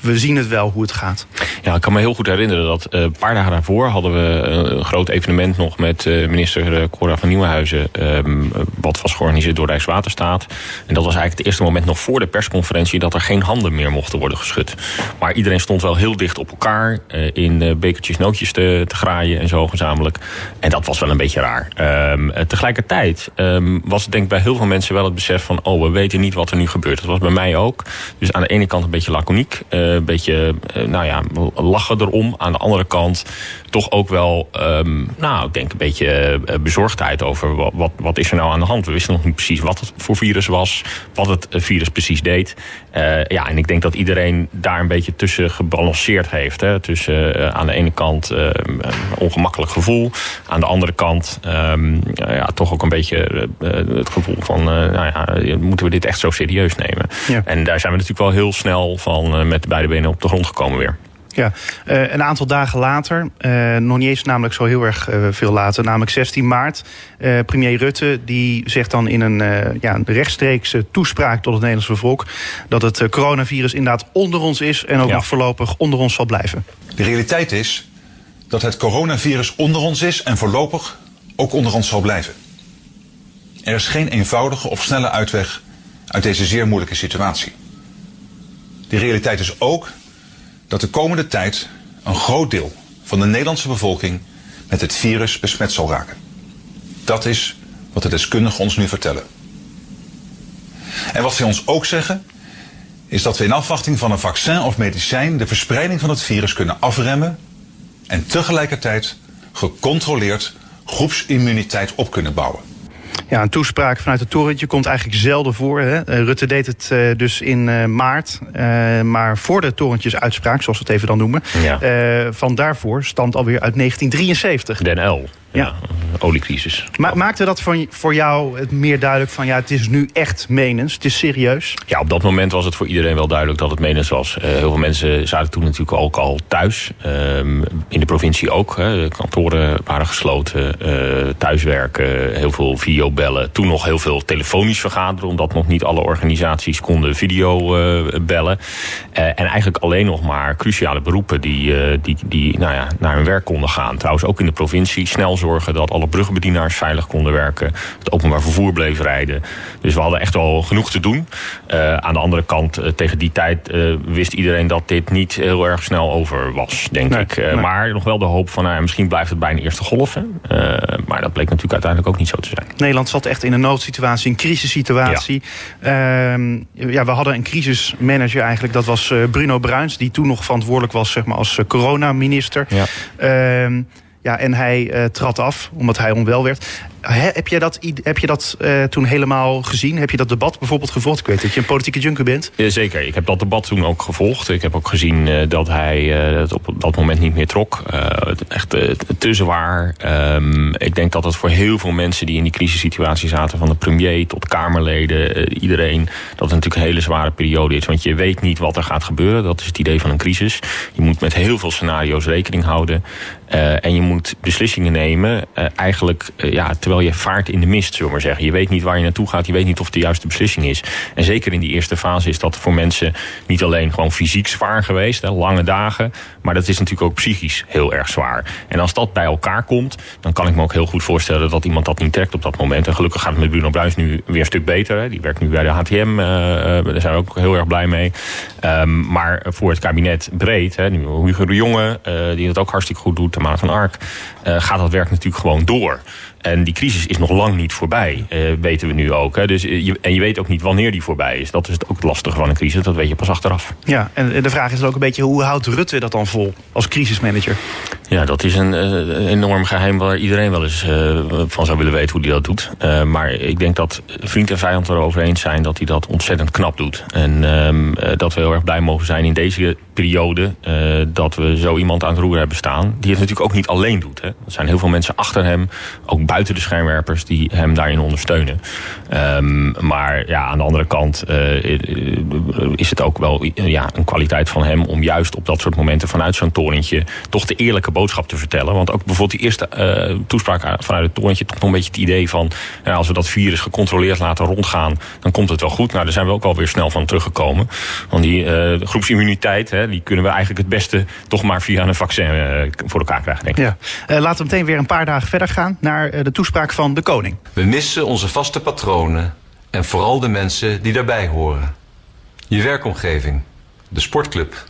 we zien het wel hoe het gaat. Ja, ik kan me heel goed herinneren dat uh, een paar dagen daarvoor hadden we een groot evenement nog met uh, minister Cora van Nieuwenhuizen. Um, wat was georganiseerd door Rijkswaterstaat. En dat was eigenlijk het eerste moment nog voor de persconferentie dat er geen handen meer mochten worden geschud. Maar iedereen stond wel heel dicht op elkaar in bekertjes nootjes te, te, graaien en zo gezamenlijk. En dat was wel een beetje raar. Um, tegelijkertijd um, was het denk ik bij heel veel mensen wel het besef van oh, we weten niet wat er nu gebeurt. Dat was bij mij ook. Dus aan de ene kant een beetje laconiek. Uh, een beetje, uh, nou ja, lachen erom. Aan de andere kant toch ook wel, um, nou, ik denk een beetje uh, bezorgdheid over wat, wat, wat, is er nou aan de hand. We wisten nog niet precies wat het voor virus was, wat het virus precies deed. ja, en ik denk dat iedereen daar een beetje tussen gebalanceerd heeft. Hè. Tussen aan de ene kant een ongemakkelijk gevoel, aan de andere kant um, ja, toch ook een beetje het gevoel van, nou ja, moeten we dit echt zo serieus nemen? Ja. En daar zijn we natuurlijk wel heel snel van met beide benen op de grond gekomen weer. Ja, uh, een aantal dagen later, uh, nog niet eens namelijk zo heel erg uh, veel later, namelijk 16 maart. premier Rutte die zegt dan in een ja, rechtstreekse toespraak tot het Nederlandse volk dat het coronavirus inderdaad onder ons is en ook ja. nog voorlopig onder ons zal blijven. De realiteit is dat het coronavirus onder ons is en voorlopig ook onder ons zal blijven. Er is geen eenvoudige of snelle uitweg uit deze zeer moeilijke situatie. De realiteit is ook dat de komende tijd een groot deel van de Nederlandse bevolking met het virus besmet zal raken. Dat is wat de deskundigen ons nu vertellen. En wat zij ons ook zeggen, is dat we in afwachting van een vaccin of medicijn de verspreiding van het virus kunnen afremmen en tegelijkertijd gecontroleerd groepsimmuniteit op kunnen bouwen. Ja, een toespraak vanuit het torentje komt eigenlijk zelden voor. Hè? Eh, Rutte deed het uh, dus in uh, maart. maar voor de torentjesuitspraak, zoals we het even dan noemen. Ja. van daarvoor stamt alweer uit 1973. Den L. Ja. oliecrisis. Ma maakte dat voor, voor jou het meer duidelijk van ja, het is nu echt menens, het is serieus? Ja, op dat moment was het voor iedereen wel duidelijk dat het menens was. Uh, heel veel mensen zaten toen natuurlijk ook al thuis. Uh, in de provincie ook. Hè. De kantoren waren gesloten, uh, thuiswerken, heel veel videobellen. Toen nog heel veel telefonisch vergaderen, omdat nog niet alle organisaties konden video eh, en eigenlijk alleen nog maar cruciale beroepen die, die, die nou ja, naar hun werk konden gaan. Trouwens ook in de provincie snel zorgen dat alle bruggenbedienaars veilig konden werken. Het openbaar vervoer bleef rijden. Dus we hadden echt wel genoeg te doen. Uh, aan de andere kant, uh, tegen die tijd uh, wist iedereen dat dit niet heel erg snel over was, denk nee, ik. Nee. Maar nog wel de hoop van, misschien blijft het bij een eerste golf. maar dat bleek natuurlijk uiteindelijk ook niet zo te zijn. Nederland zat echt in een noodsituatie, een crisissituatie. Ja. Ehm, ja, we hadden een crisismanager eigenlijk, dat was Bruno Bruins... die toen nog verantwoordelijk was zeg maar, als coronaminister. Ja. Ehm, ja, en hij uh, trad af omdat hij onwel werd. He, heb je dat, heb je dat uh, toen helemaal gezien? Heb je dat debat bijvoorbeeld gevolgd? Ik weet dat je een politieke junker bent. Ja, zeker, ik heb dat debat toen ook gevolgd. Ik heb ook gezien uh, dat hij het op dat moment niet meer trok. echt te zwaar. Um, ik denk dat het voor heel veel mensen die in die crisissituatie zaten... van de premier tot Kamerleden, iedereen... dat het natuurlijk een hele zware periode is. Want je weet niet wat er gaat gebeuren. Dat is het idee van een crisis. Je moet met heel veel scenario's rekening houden. en je moet beslissingen nemen eigenlijk... ja, terwijl je vaart in de mist, zullen we maar zeggen. Je weet niet waar je naartoe gaat, je weet niet of het de juiste beslissing is. En zeker in die eerste fase is dat voor mensen niet alleen gewoon fysiek zwaar geweest, hè, lange dagen, maar dat is natuurlijk ook psychisch heel erg zwaar. En als dat bij elkaar komt, dan kan ik me ook heel goed voorstellen dat iemand dat niet trekt op dat moment. En gelukkig gaat het met Bruno Bruins nu weer een stuk beter. Hè. Die werkt nu bij de HTM, uh, daar zijn we ook heel erg blij mee. Um, maar voor het kabinet breed, hè, Hugo de Jonge, uh, die het ook hartstikke goed doet, de Maat van Ark, gaat dat werk natuurlijk gewoon door. En die crisis is nog lang niet voorbij, uh, weten we nu ook. Hè. Dus, je, en je weet ook niet wanneer die voorbij is. Dat is het ook het lastige van een crisis, dat weet je pas achteraf. Ja, en de vraag is dan ook een beetje, hoe houdt Rutte dat dan vol als crisismanager? Ja, dat is een, enorm geheim waar iedereen wel eens uh, van zou willen weten hoe hij dat doet. Uh, maar ik denk dat vriend en vijand erover eens zijn dat hij dat ontzettend knap doet. En um, dat we heel erg blij mogen zijn in deze periode dat we zo iemand aan het roer hebben staan. Die het natuurlijk ook niet alleen doet. Hè. Er zijn heel veel mensen achter hem, ook buiten de schijnwerpers, die hem daarin ondersteunen. Um, maar ja, aan de andere kant is het ook wel ja, een kwaliteit van hem om juist op dat soort momenten vanuit zo'n torentje toch de eerlijke boodschap te vertellen. Want ook bijvoorbeeld die eerste toespraak vanuit het torentje... toch nog een beetje het idee van... Als we dat virus gecontroleerd laten rondgaan... dan komt het wel goed. Nou, daar zijn we ook alweer snel van teruggekomen. Want die groepsimmuniteit, die kunnen we eigenlijk het beste... toch maar via een vaccin uh, voor elkaar krijgen, denk ik. Ja. laten we meteen weer een paar dagen verder gaan... naar de toespraak van de koning. We missen onze vaste patronen... en vooral de mensen die daarbij horen. Je werkomgeving, de sportclub,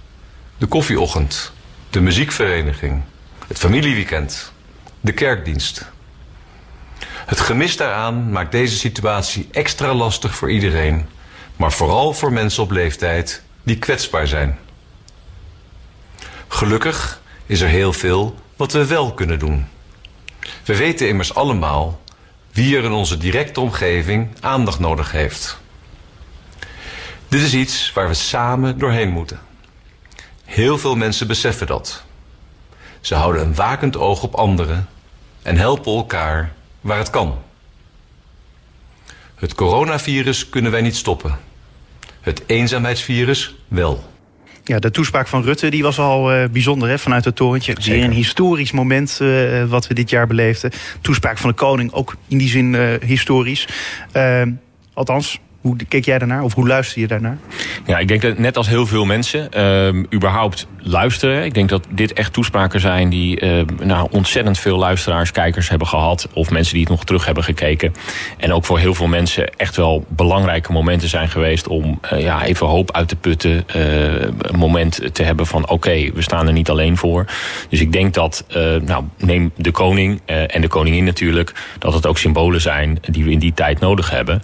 de koffieochtend, de muziekvereniging, het familieweekend, de kerkdienst. Het gemis daaraan maakt deze situatie extra lastig voor iedereen, maar vooral voor mensen op leeftijd die kwetsbaar zijn. Gelukkig is er heel veel wat we wel kunnen doen. We weten immers allemaal wie er in onze directe omgeving aandacht nodig heeft. Dit is iets waar we samen doorheen moeten. Heel veel mensen beseffen dat. Ze houden een wakend oog op anderen en helpen elkaar waar het kan. Het coronavirus kunnen wij niet stoppen. Het eenzaamheidsvirus wel. Ja, de toespraak van Rutte die was al uh, bijzonder hè, vanuit het torentje. Zeker. Een historisch moment uh, wat we dit jaar beleefden. Toespraak van de koning ook in die zin uh, historisch. althans, hoe keek jij daarnaar of hoe luister je daarnaar? Ja, ik denk dat net als heel veel mensen uh, überhaupt luisteren. Ik denk dat dit echt toespraken zijn die nou, ontzettend veel luisteraars, kijkers hebben gehad. Of mensen die het nog terug hebben gekeken. En ook voor heel veel mensen echt wel belangrijke momenten zijn geweest om uh, ja, even hoop uit te putten. Uh, een moment te hebben van oké, we staan er niet alleen voor. Dus ik denk dat, nou, neem de koning en de koningin natuurlijk, dat het ook symbolen zijn die we in die tijd nodig hebben.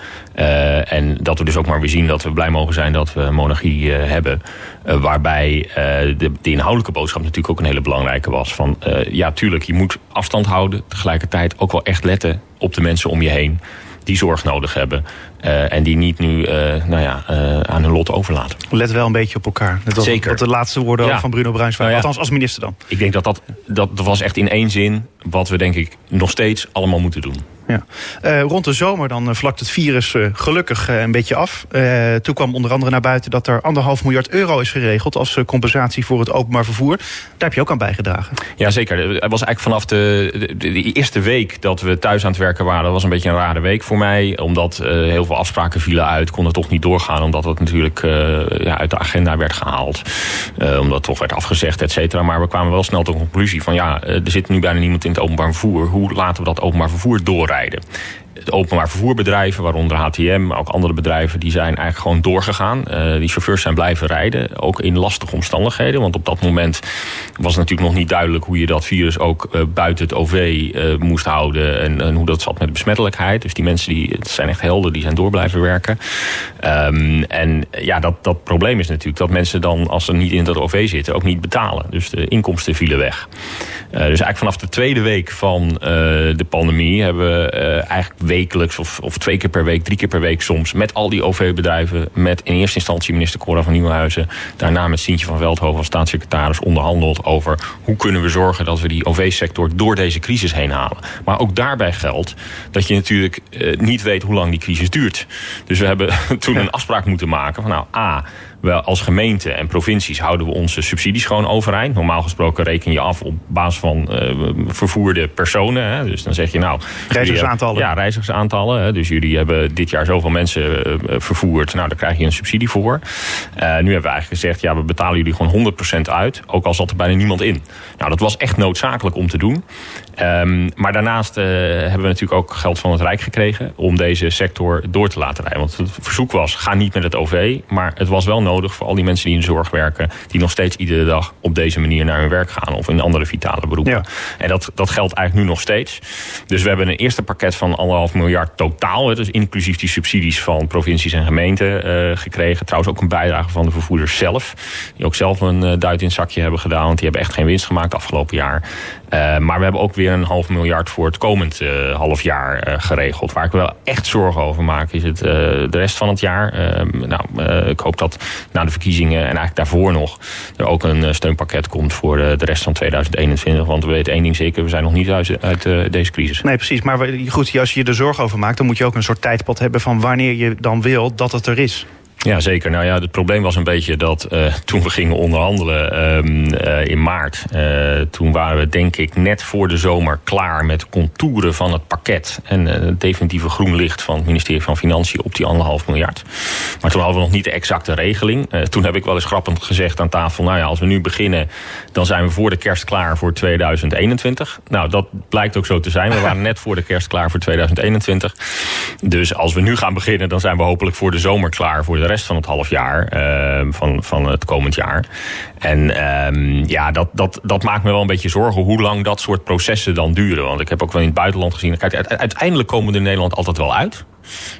En dat we dus ook maar weer zien dat we blij mogen zijn dat we monarchie uh, hebben. Uh, waarbij de, de, inhoudelijke boodschap natuurlijk ook een hele belangrijke was. Van ja, tuurlijk, je moet afstand houden. Tegelijkertijd ook wel echt letten op de mensen om je heen. Die zorg nodig hebben. En die niet nu nou ja, aan hun lot overlaten. Let wel een beetje op elkaar. Dat Zeker. Dat de laatste woorden ja. van Bruno Bruinswijk. Nou ja. Althans als minister dan. Ik denk dat, dat dat was echt in één zin wat we denk ik nog steeds allemaal moeten doen. Ja. Uh, rond de zomer dan vlakt het virus uh, gelukkig een beetje af. toen kwam onder andere naar buiten dat er anderhalf miljard euro is geregeld... als compensatie voor het openbaar vervoer. Daar heb je ook aan bijgedragen. Ja, zeker. Het was eigenlijk vanaf de, de, de, eerste week dat we thuis aan het werken waren... dat was een beetje een rare week voor mij. Omdat heel veel afspraken vielen uit. Konden toch niet doorgaan omdat het natuurlijk ja, uit de agenda werd gehaald. omdat het toch werd afgezegd, et cetera. Maar we kwamen wel snel tot de conclusie van... ja, er zit nu bijna niemand in het openbaar vervoer. Hoe laten we dat openbaar vervoer doorrijden? Openbaar vervoerbedrijven, waaronder HTM, maar ook andere bedrijven, die zijn eigenlijk gewoon doorgegaan. Uh, die chauffeurs zijn blijven rijden, ook in lastige omstandigheden. Want op dat moment was natuurlijk nog niet duidelijk hoe je dat virus ook uh, buiten het OV eh, moest houden. En, en, hoe dat zat met de besmettelijkheid. Dus die mensen, die, het zijn echt helden, die zijn door blijven werken. Um, en ja, dat, dat probleem is natuurlijk dat mensen dan, als ze niet in dat OV zitten, ook niet betalen. Dus de inkomsten vielen weg. dus eigenlijk vanaf de tweede week van de pandemie hebben we eigenlijk wekelijks of, of twee keer per week, drie keer per week soms... met al die OV-bedrijven, met in eerste instantie minister Cora van Nieuwenhuizen... daarna met Sientje van Veldhoven als staatssecretaris onderhandeld over... hoe kunnen we zorgen dat we die OV-sector door deze crisis heen halen. Maar ook daarbij geldt dat je natuurlijk uh, niet weet hoe lang die crisis duurt. Dus we hebben toen een afspraak moeten maken van nou, A we als gemeente en provincies houden we onze subsidies gewoon overeind. Normaal gesproken reken je af op basis van uh, vervoerde personen. Hè. Dus dan zeg je nou... Reizigersaantallen. Ja, reizigersaantallen. Hè. Dus jullie hebben dit jaar zoveel mensen uh, vervoerd. Nou, daar krijg je een subsidie voor. Uh, nu hebben we eigenlijk gezegd, ja, we betalen jullie gewoon 100% uit. Ook al zat er bijna niemand in. Nou, dat was echt noodzakelijk om te doen. Um, maar daarnaast hebben we natuurlijk ook geld van het Rijk gekregen... om deze sector door te laten rijden. Want het verzoek was, ga niet met het OV. Maar het was wel nodig voor al die mensen die in de zorg werken... die nog steeds iedere dag op deze manier naar hun werk gaan... of in andere vitale beroepen. Ja. En dat, dat geldt eigenlijk nu nog steeds. Dus we hebben een eerste pakket van anderhalf miljard totaal... dus inclusief die subsidies van provincies en gemeenten uh, gekregen. Trouwens ook een bijdrage van de vervoerders zelf... die ook zelf een uh, duit in het zakje hebben gedaan... want die hebben echt geen winst gemaakt afgelopen jaar. Maar we hebben ook weer een half miljard voor het komend uh, half jaar uh, geregeld. Waar ik wel echt zorgen over maak is het de rest van het jaar. Ehm, nou, ik hoop dat na de verkiezingen en eigenlijk daarvoor nog... er ook een steunpakket komt voor de, rest van 2021. Want we weten één ding zeker, we zijn nog niet uit, uit deze crisis. Nee, precies. Maar goed, als je je er zorgen over maakt... dan moet je ook een soort tijdpad hebben van wanneer je dan wil dat het er is. Ja, zeker. Nou ja, het probleem was een beetje dat uh, toen we gingen onderhandelen uh, in maart... Uh, toen waren we denk ik net voor de zomer klaar met contouren van het pakket... en het definitieve groen licht van het ministerie van Financiën op die anderhalf miljard. Maar toen hadden we nog niet de exacte regeling. toen heb ik wel eens grappend gezegd aan tafel... nou ja, als we nu beginnen, dan zijn we voor de kerst klaar voor 2021. Nou, dat blijkt ook zo te zijn. We waren net voor de kerst klaar voor 2021. Dus als we nu gaan beginnen, dan zijn we hopelijk voor de zomer klaar... voor de rest van het half jaar uh, van, van het komend jaar. En um, ja, dat, dat, dat maakt me wel een beetje zorgen hoe lang dat soort processen dan duren. Want ik heb ook wel in het buitenland gezien. Kijk, uiteindelijk komen we in Nederland altijd wel uit.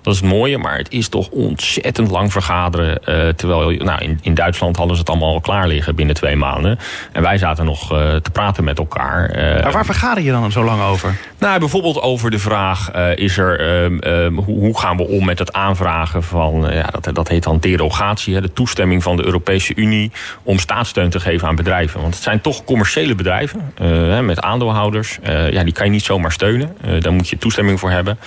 Dat is het mooie, maar het is toch ontzettend lang vergaderen. Uh, terwijl nou, in, in Duitsland hadden ze het allemaal al klaar liggen binnen twee maanden. En wij zaten nog uh, te praten met elkaar. Uh, maar waar vergader je dan zo lang over? Nou, bijvoorbeeld over de vraag: is er, ehm, hoe, hoe, gaan we om met het aanvragen van, ja, dat, dat heet dan derogatie, hè, de toestemming van de Europese Unie om staatssteun te geven aan bedrijven. Want het zijn toch commerciële bedrijven met aandeelhouders. ja, die kan je niet zomaar steunen. daar moet je toestemming voor hebben.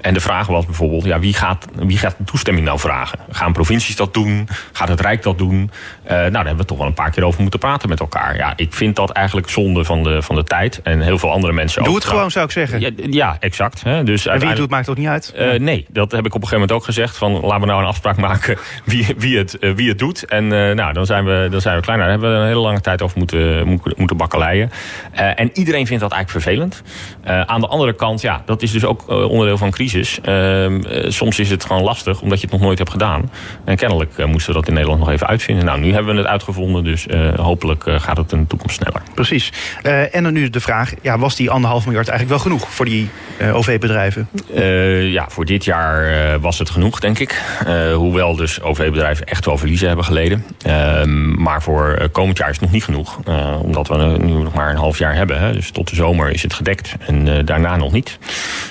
En de vraag was bijvoorbeeld ja, wie, gaat, wie gaat de toestemming nou vragen? Gaan provincies dat doen? Gaat het Rijk dat doen? Uh, nou, daar hebben we toch wel een paar keer over moeten praten met elkaar. Ja, ik vind dat eigenlijk zonde van de, van de tijd. En heel veel andere mensen Doe ook. Doe het gewoon, zou ik zeggen. Ja, ja exact. Hè. Dus en wie het doet, maakt het ook niet uit? Uh, nee, dat heb ik op een gegeven moment ook gezegd. Van, laten we nou een afspraak maken wie, wie, het, uh, wie het doet. En nou, dan zijn we, dan zijn we klaar. Nou, daar hebben we een hele lange tijd over moeten, moeten, moeten bakkeleien. en iedereen vindt dat eigenlijk vervelend. aan de andere kant, ja, dat is dus ook onderdeel van crisis. Ehm, soms is het gewoon lastig, omdat je het nog nooit hebt gedaan. En kennelijk uh, moesten we dat in Nederland nog even uitvinden. Nou, nu hebben we het uitgevonden, dus uh, hopelijk gaat het in de toekomst sneller. Precies. en dan nu de vraag, ja, was die anderhalf miljard eigenlijk wel genoeg voor die OV-bedrijven? ja, voor dit jaar was het genoeg, denk ik. hoewel dus OV-bedrijven echt wel verliezen hebben geleden. Ehm, maar voor komend jaar is het nog niet genoeg. omdat we nu nog maar een half jaar hebben. Hè. Dus tot de zomer is het gedekt en daarna nog niet.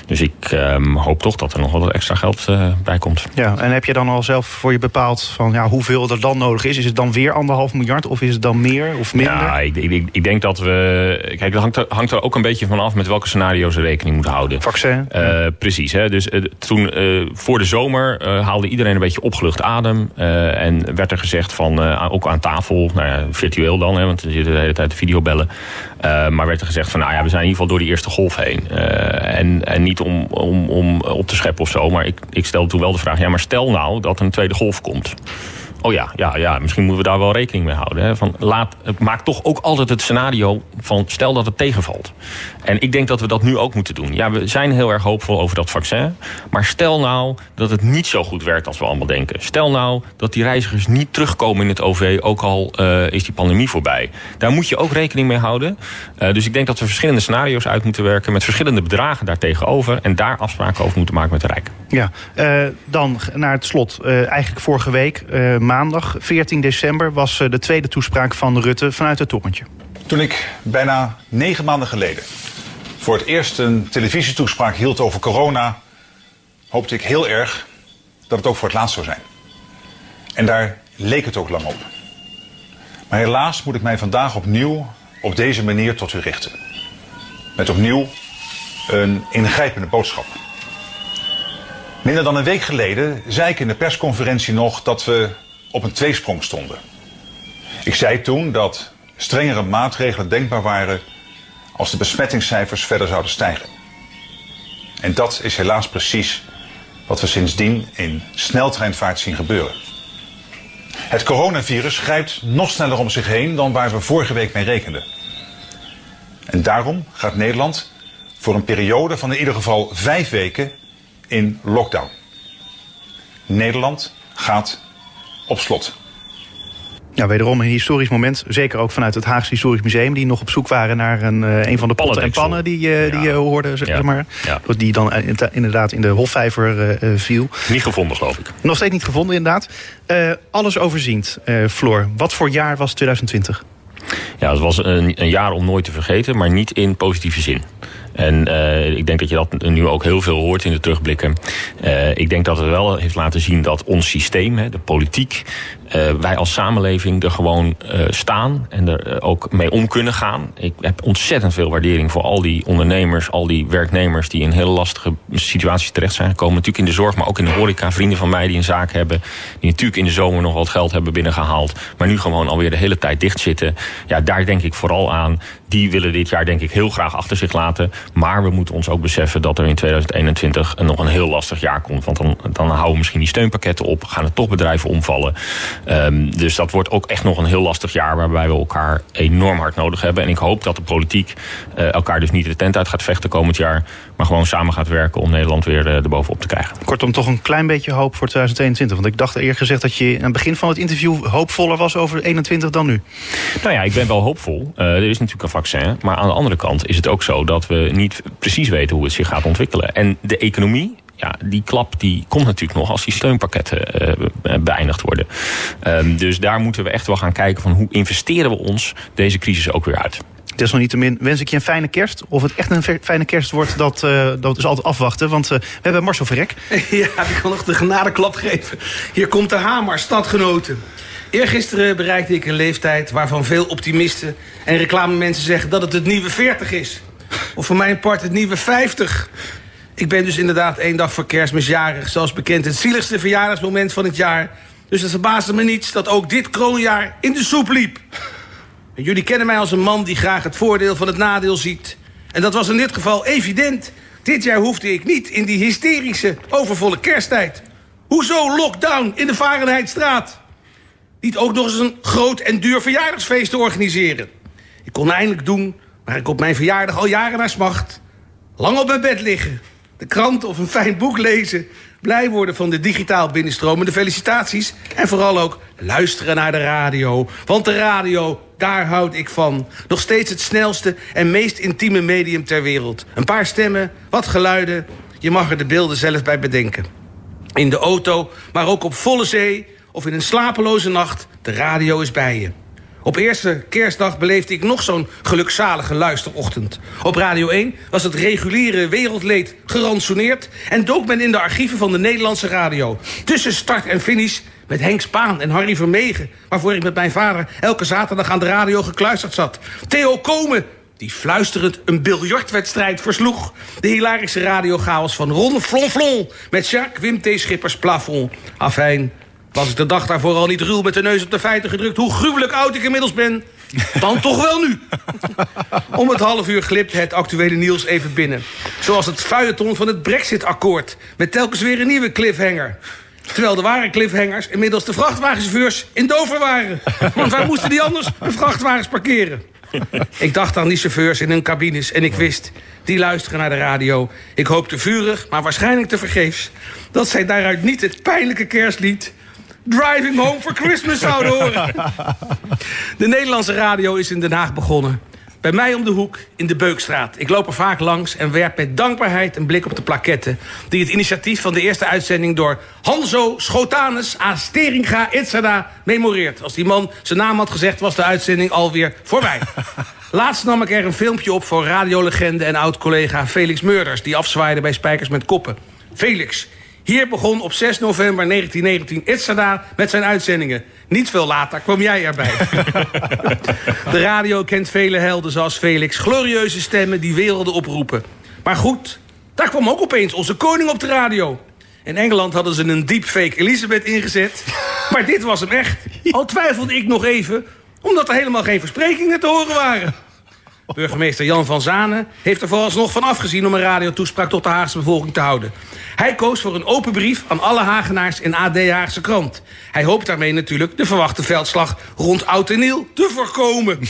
Dus ik ehm, hoop toch dat er nog wat extra geld bij komt. Ja, en heb je dan al zelf voor je bepaald van ja, hoeveel er dan nodig is? Is het dan weer anderhalf miljard of is het dan meer of minder? Ja, ik, ik, ik denk dat we. Kijk, dat hangt er, hangt er ook een beetje van af met welke scenario's we rekening moeten houden. Vaccin. Uh, precies. Hè, dus uh, toen uh, voor de zomer haalde iedereen een beetje opgelucht adem. en werd er gezegd van ook aan tafel, nou ja, virtueel dan, hè, want we zitten de hele tijd de videobellen. maar werd er gezegd van nou ja, we zijn in ieder geval door die eerste golf heen. en, en niet om, om, om op te scheppen of zo, maar ik, ik stelde toen wel de vraag: ja, maar stel nou dat een tweede golf komt. Oh ja, ja, ja, misschien moeten we daar wel rekening mee houden. Hè? Van laat, maak toch ook altijd het scenario van stel dat het tegenvalt. En ik denk dat we dat nu ook moeten doen. Ja, we zijn heel erg hoopvol over dat vaccin. Maar stel nou dat het niet zo goed werkt als we allemaal denken. Stel nou dat die reizigers niet terugkomen in het OV, ook al uh, is die pandemie voorbij. Daar moet je ook rekening mee houden. Uh, dus ik denk dat we verschillende scenario's uit moeten werken met verschillende bedragen daartegenover. En daar afspraken over moeten maken met de Rijk. Ja, uh, dan naar het slot. eigenlijk vorige week maandag, 14 december, was de tweede toespraak van Rutte vanuit het torentje. Toen ik bijna negen maanden geleden voor het eerst een televisietoespraak hield over corona, hoopte ik heel erg dat het ook voor het laatst zou zijn. En daar leek het ook lang op. Maar helaas moet ik mij vandaag opnieuw op deze manier tot u richten. Met opnieuw een ingrijpende boodschap. Minder dan een week geleden zei ik in de persconferentie nog dat we op een tweesprong stonden. Ik zei toen dat strengere maatregelen denkbaar waren als de besmettingscijfers verder zouden stijgen. En dat is helaas precies wat we sindsdien in sneltreinvaart zien gebeuren. Het coronavirus grijpt nog sneller om zich heen dan waar we vorige week mee rekenden. En daarom gaat Nederland voor een periode van in ieder geval vijf weken in lockdown. Nederland gaat op slot. Ja, wederom een historisch moment. Zeker ook vanuit het Haagse Historisch Museum. Die nog op zoek waren naar een, uh, een van de potten en pannen die, uh, die je hoorde. Zeg ja. maar. Ja. Die dan inderdaad in de Hofvijver uh, viel. Niet gevonden, geloof ik. Nog steeds niet gevonden, inderdaad. alles overziend, Floor. Wat voor jaar was 2020? Ja, het was een, een jaar om nooit te vergeten, maar niet in positieve zin. En uh, ik denk dat je dat nu ook heel veel hoort in de terugblikken. Uh, ik denk dat het wel heeft laten zien dat ons systeem, hè, de politiek, uh, wij als samenleving er gewoon uh, staan en er uh, ook mee om kunnen gaan. Ik heb ontzettend veel waardering voor al die ondernemers, al die werknemers die in hele lastige situaties terecht zijn gekomen. Natuurlijk in de zorg, maar ook in de horeca. Vrienden van mij die een zaak hebben, die natuurlijk in de zomer nog wat geld hebben binnengehaald, maar nu gewoon alweer de hele tijd dicht zitten. Ja, daar denk ik vooral aan. Die willen dit jaar denk ik heel graag achter zich laten. Maar we moeten ons ook beseffen dat er in 2021 nog een heel lastig jaar komt. Want dan, dan houden we misschien die steunpakketten op, gaan er toch bedrijven omvallen. Um, dus dat wordt ook echt nog een heel lastig jaar waarbij we elkaar enorm hard nodig hebben. En ik hoop dat de politiek uh, elkaar dus niet de tent uit gaat vechten komend jaar. Maar gewoon samen gaat werken om Nederland weer uh, erbovenop te krijgen. Kortom, toch een klein beetje hoop voor 2021. Want ik dacht eerder gezegd dat je aan het begin van het interview hoopvoller was over 21 dan nu. Nou ja, ik ben wel hoopvol. Uh, er is natuurlijk een vaccin. Maar aan de andere kant is het ook zo dat we niet precies weten hoe het zich gaat ontwikkelen. En de economie ja, die klap die komt natuurlijk nog als die steunpakketten uh, beëindigd worden. Um, dus daar moeten we echt wel gaan kijken van hoe investeren we ons deze crisis ook weer uit. Desalniettemin wens ik je een fijne kerst. Of het echt een fijne kerst wordt, dat, uh, dat is altijd afwachten. Want uh, we hebben Marcel Verrek. Ja, die kan nog de genadeklap geven. Hier komt de hamer, stadgenoten. Eergisteren bereikte ik een leeftijd waarvan veel optimisten en reclamemensen zeggen dat het het nieuwe 40 is. Of voor mijn part het nieuwe 50. Ik ben dus inderdaad één dag voor kerstmis jarig. Zoals bekend het zieligste verjaardagsmoment van het jaar. Dus het verbaasde me niets dat ook dit kroonjaar in de soep liep. En jullie kennen mij als een man die graag het voordeel van het nadeel ziet. En dat was in dit geval evident. Dit jaar hoefde ik niet in die hysterische, overvolle kersttijd. Hoezo lockdown in de Varenheidstraat? Niet ook nog eens een groot en duur verjaardagsfeest te organiseren. Ik kon eindelijk doen waar ik op mijn verjaardag al jaren naar smacht. Lang op mijn bed liggen, de krant of een fijn boek lezen... blij worden van de digitaal binnenstromende felicitaties... en vooral ook luisteren naar de radio. Want de radio, daar houd ik van. Nog steeds het snelste en meest intieme medium ter wereld. Een paar stemmen, wat geluiden. Je mag er de beelden zelf bij bedenken. In de auto, maar ook op volle zee of in een slapeloze nacht... de radio is bij je. Op eerste kerstdag beleefde ik nog zo'n gelukzalige luisterochtend. Op Radio 1 was het reguliere wereldleed gerantsoeneerd... en dook men in de archieven van de Nederlandse radio. Tussen start en finish met Henk Spaan en Harry Vermegen... waarvoor ik met mijn vader elke zaterdag aan de radio gekluisterd zat. Theo Komen, die fluisterend een biljartwedstrijd versloeg. De hilarische radiochaos van Ron Flonflon... met Jacques Wim T. Schippers plafond. Afijn, was ik de dag daarvoor al niet ruw met de neus op de feiten gedrukt... hoe gruwelijk oud ik inmiddels ben, dan toch wel nu. Om het half uur glipt het actuele nieuws even binnen. Zoals het feuilleton van het Brexit-akkoord... met telkens weer een nieuwe cliffhanger. Terwijl de ware cliffhangers inmiddels de vrachtwagenchauffeurs in Dover waren. Want waar moesten die anders de vrachtwagens parkeren? Ik dacht aan die chauffeurs in hun cabines en ik wist... die luisteren naar de radio. Ik hoopte vurig, maar waarschijnlijk tevergeefs... dat zij daaruit niet het pijnlijke kerstlied... Driving Home for Christmas zouden horen. De Nederlandse radio is in Den Haag begonnen. Bij mij om de hoek in de Beukstraat. Ik loop er vaak langs en werp met dankbaarheid een blik op de plaketten... die het initiatief van de eerste uitzending door Hanzo Schotanus Asteringa Itzada memoreert. Als die man zijn naam had gezegd was de uitzending alweer voorbij. Laatst nam ik er een filmpje op voor radiolegende en oud-collega Felix Meurders... die afzwaaide bij Spijkers met Koppen. Felix, hier begon op 6 november 1919 Itzada met zijn uitzendingen. Niet veel later kwam jij erbij. De radio kent vele helden zoals Felix. Glorieuze stemmen die werelden oproepen. Maar goed, daar kwam ook opeens onze koning op de radio. In Engeland hadden ze een deepfake Elisabeth ingezet. Maar dit was hem echt. Al twijfelde ik nog even, omdat er helemaal geen versprekingen te horen waren. Burgemeester Jan van Zanen heeft er vooralsnog van afgezien... om een radiotoespraak tot de Haagse bevolking te houden. Hij koos voor een open brief aan alle Hagenaars in AD Haagse krant. Hij hoopt daarmee natuurlijk de verwachte veldslag rond Oud en Nieuw te voorkomen.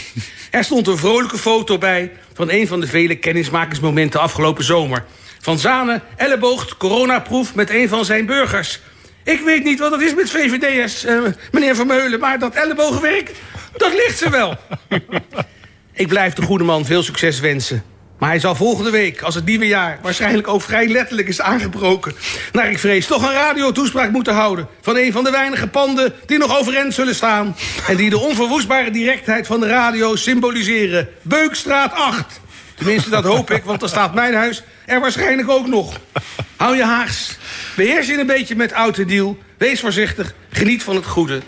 Er stond een vrolijke foto bij van een van de vele kennismakingsmomenten afgelopen zomer. Van Zanen elleboogt coronaproef met een van zijn burgers. Ik weet niet wat het is met VVD'ers, uh, meneer Vermeulen... maar dat ellebogenwerk, dat ligt ze wel. Ik blijf de goede man veel succes wensen. Maar hij zal volgende week, als het nieuwe jaar... waarschijnlijk ook vrij letterlijk is aangebroken... naar ik vrees toch een radiotoespraak moeten houden... van een van de weinige panden die nog overeind zullen staan... en die de onverwoestbare directheid van de radio symboliseren. Beukstraat 8. Tenminste, dat hoop ik, want dan staat mijn huis er waarschijnlijk ook nog. Hou je haags. Beheers je een beetje met oud deal. Wees voorzichtig. Geniet van het goede.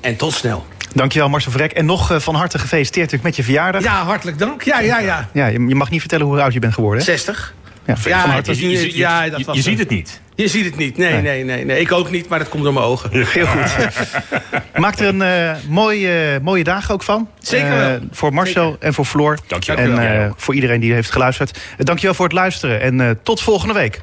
En tot snel. Dankjewel Marcel Vrek. En nog eh, van harte gefeliciteerd met je verjaardag. Ja, hartelijk dank. Ja, ja, ja. Ja, je, mag niet vertellen hoe oud je bent geworden. hè? 60. Ja, Ja, van het harte. je, je- ja, dat was je ziet het niet. Je ziet het niet. Nee, Nee. nee, nee, nee. Ik ook niet, maar dat komt door mijn ogen. Heel goed. Maak er een eh, mooie, mooie dagen ook van. Zeker Eh, wel. voor Marcel en voor Floor. Dankjewel. En eh, voor iedereen die heeft geluisterd. Eh, dankjewel voor het luisteren en eh, tot volgende week.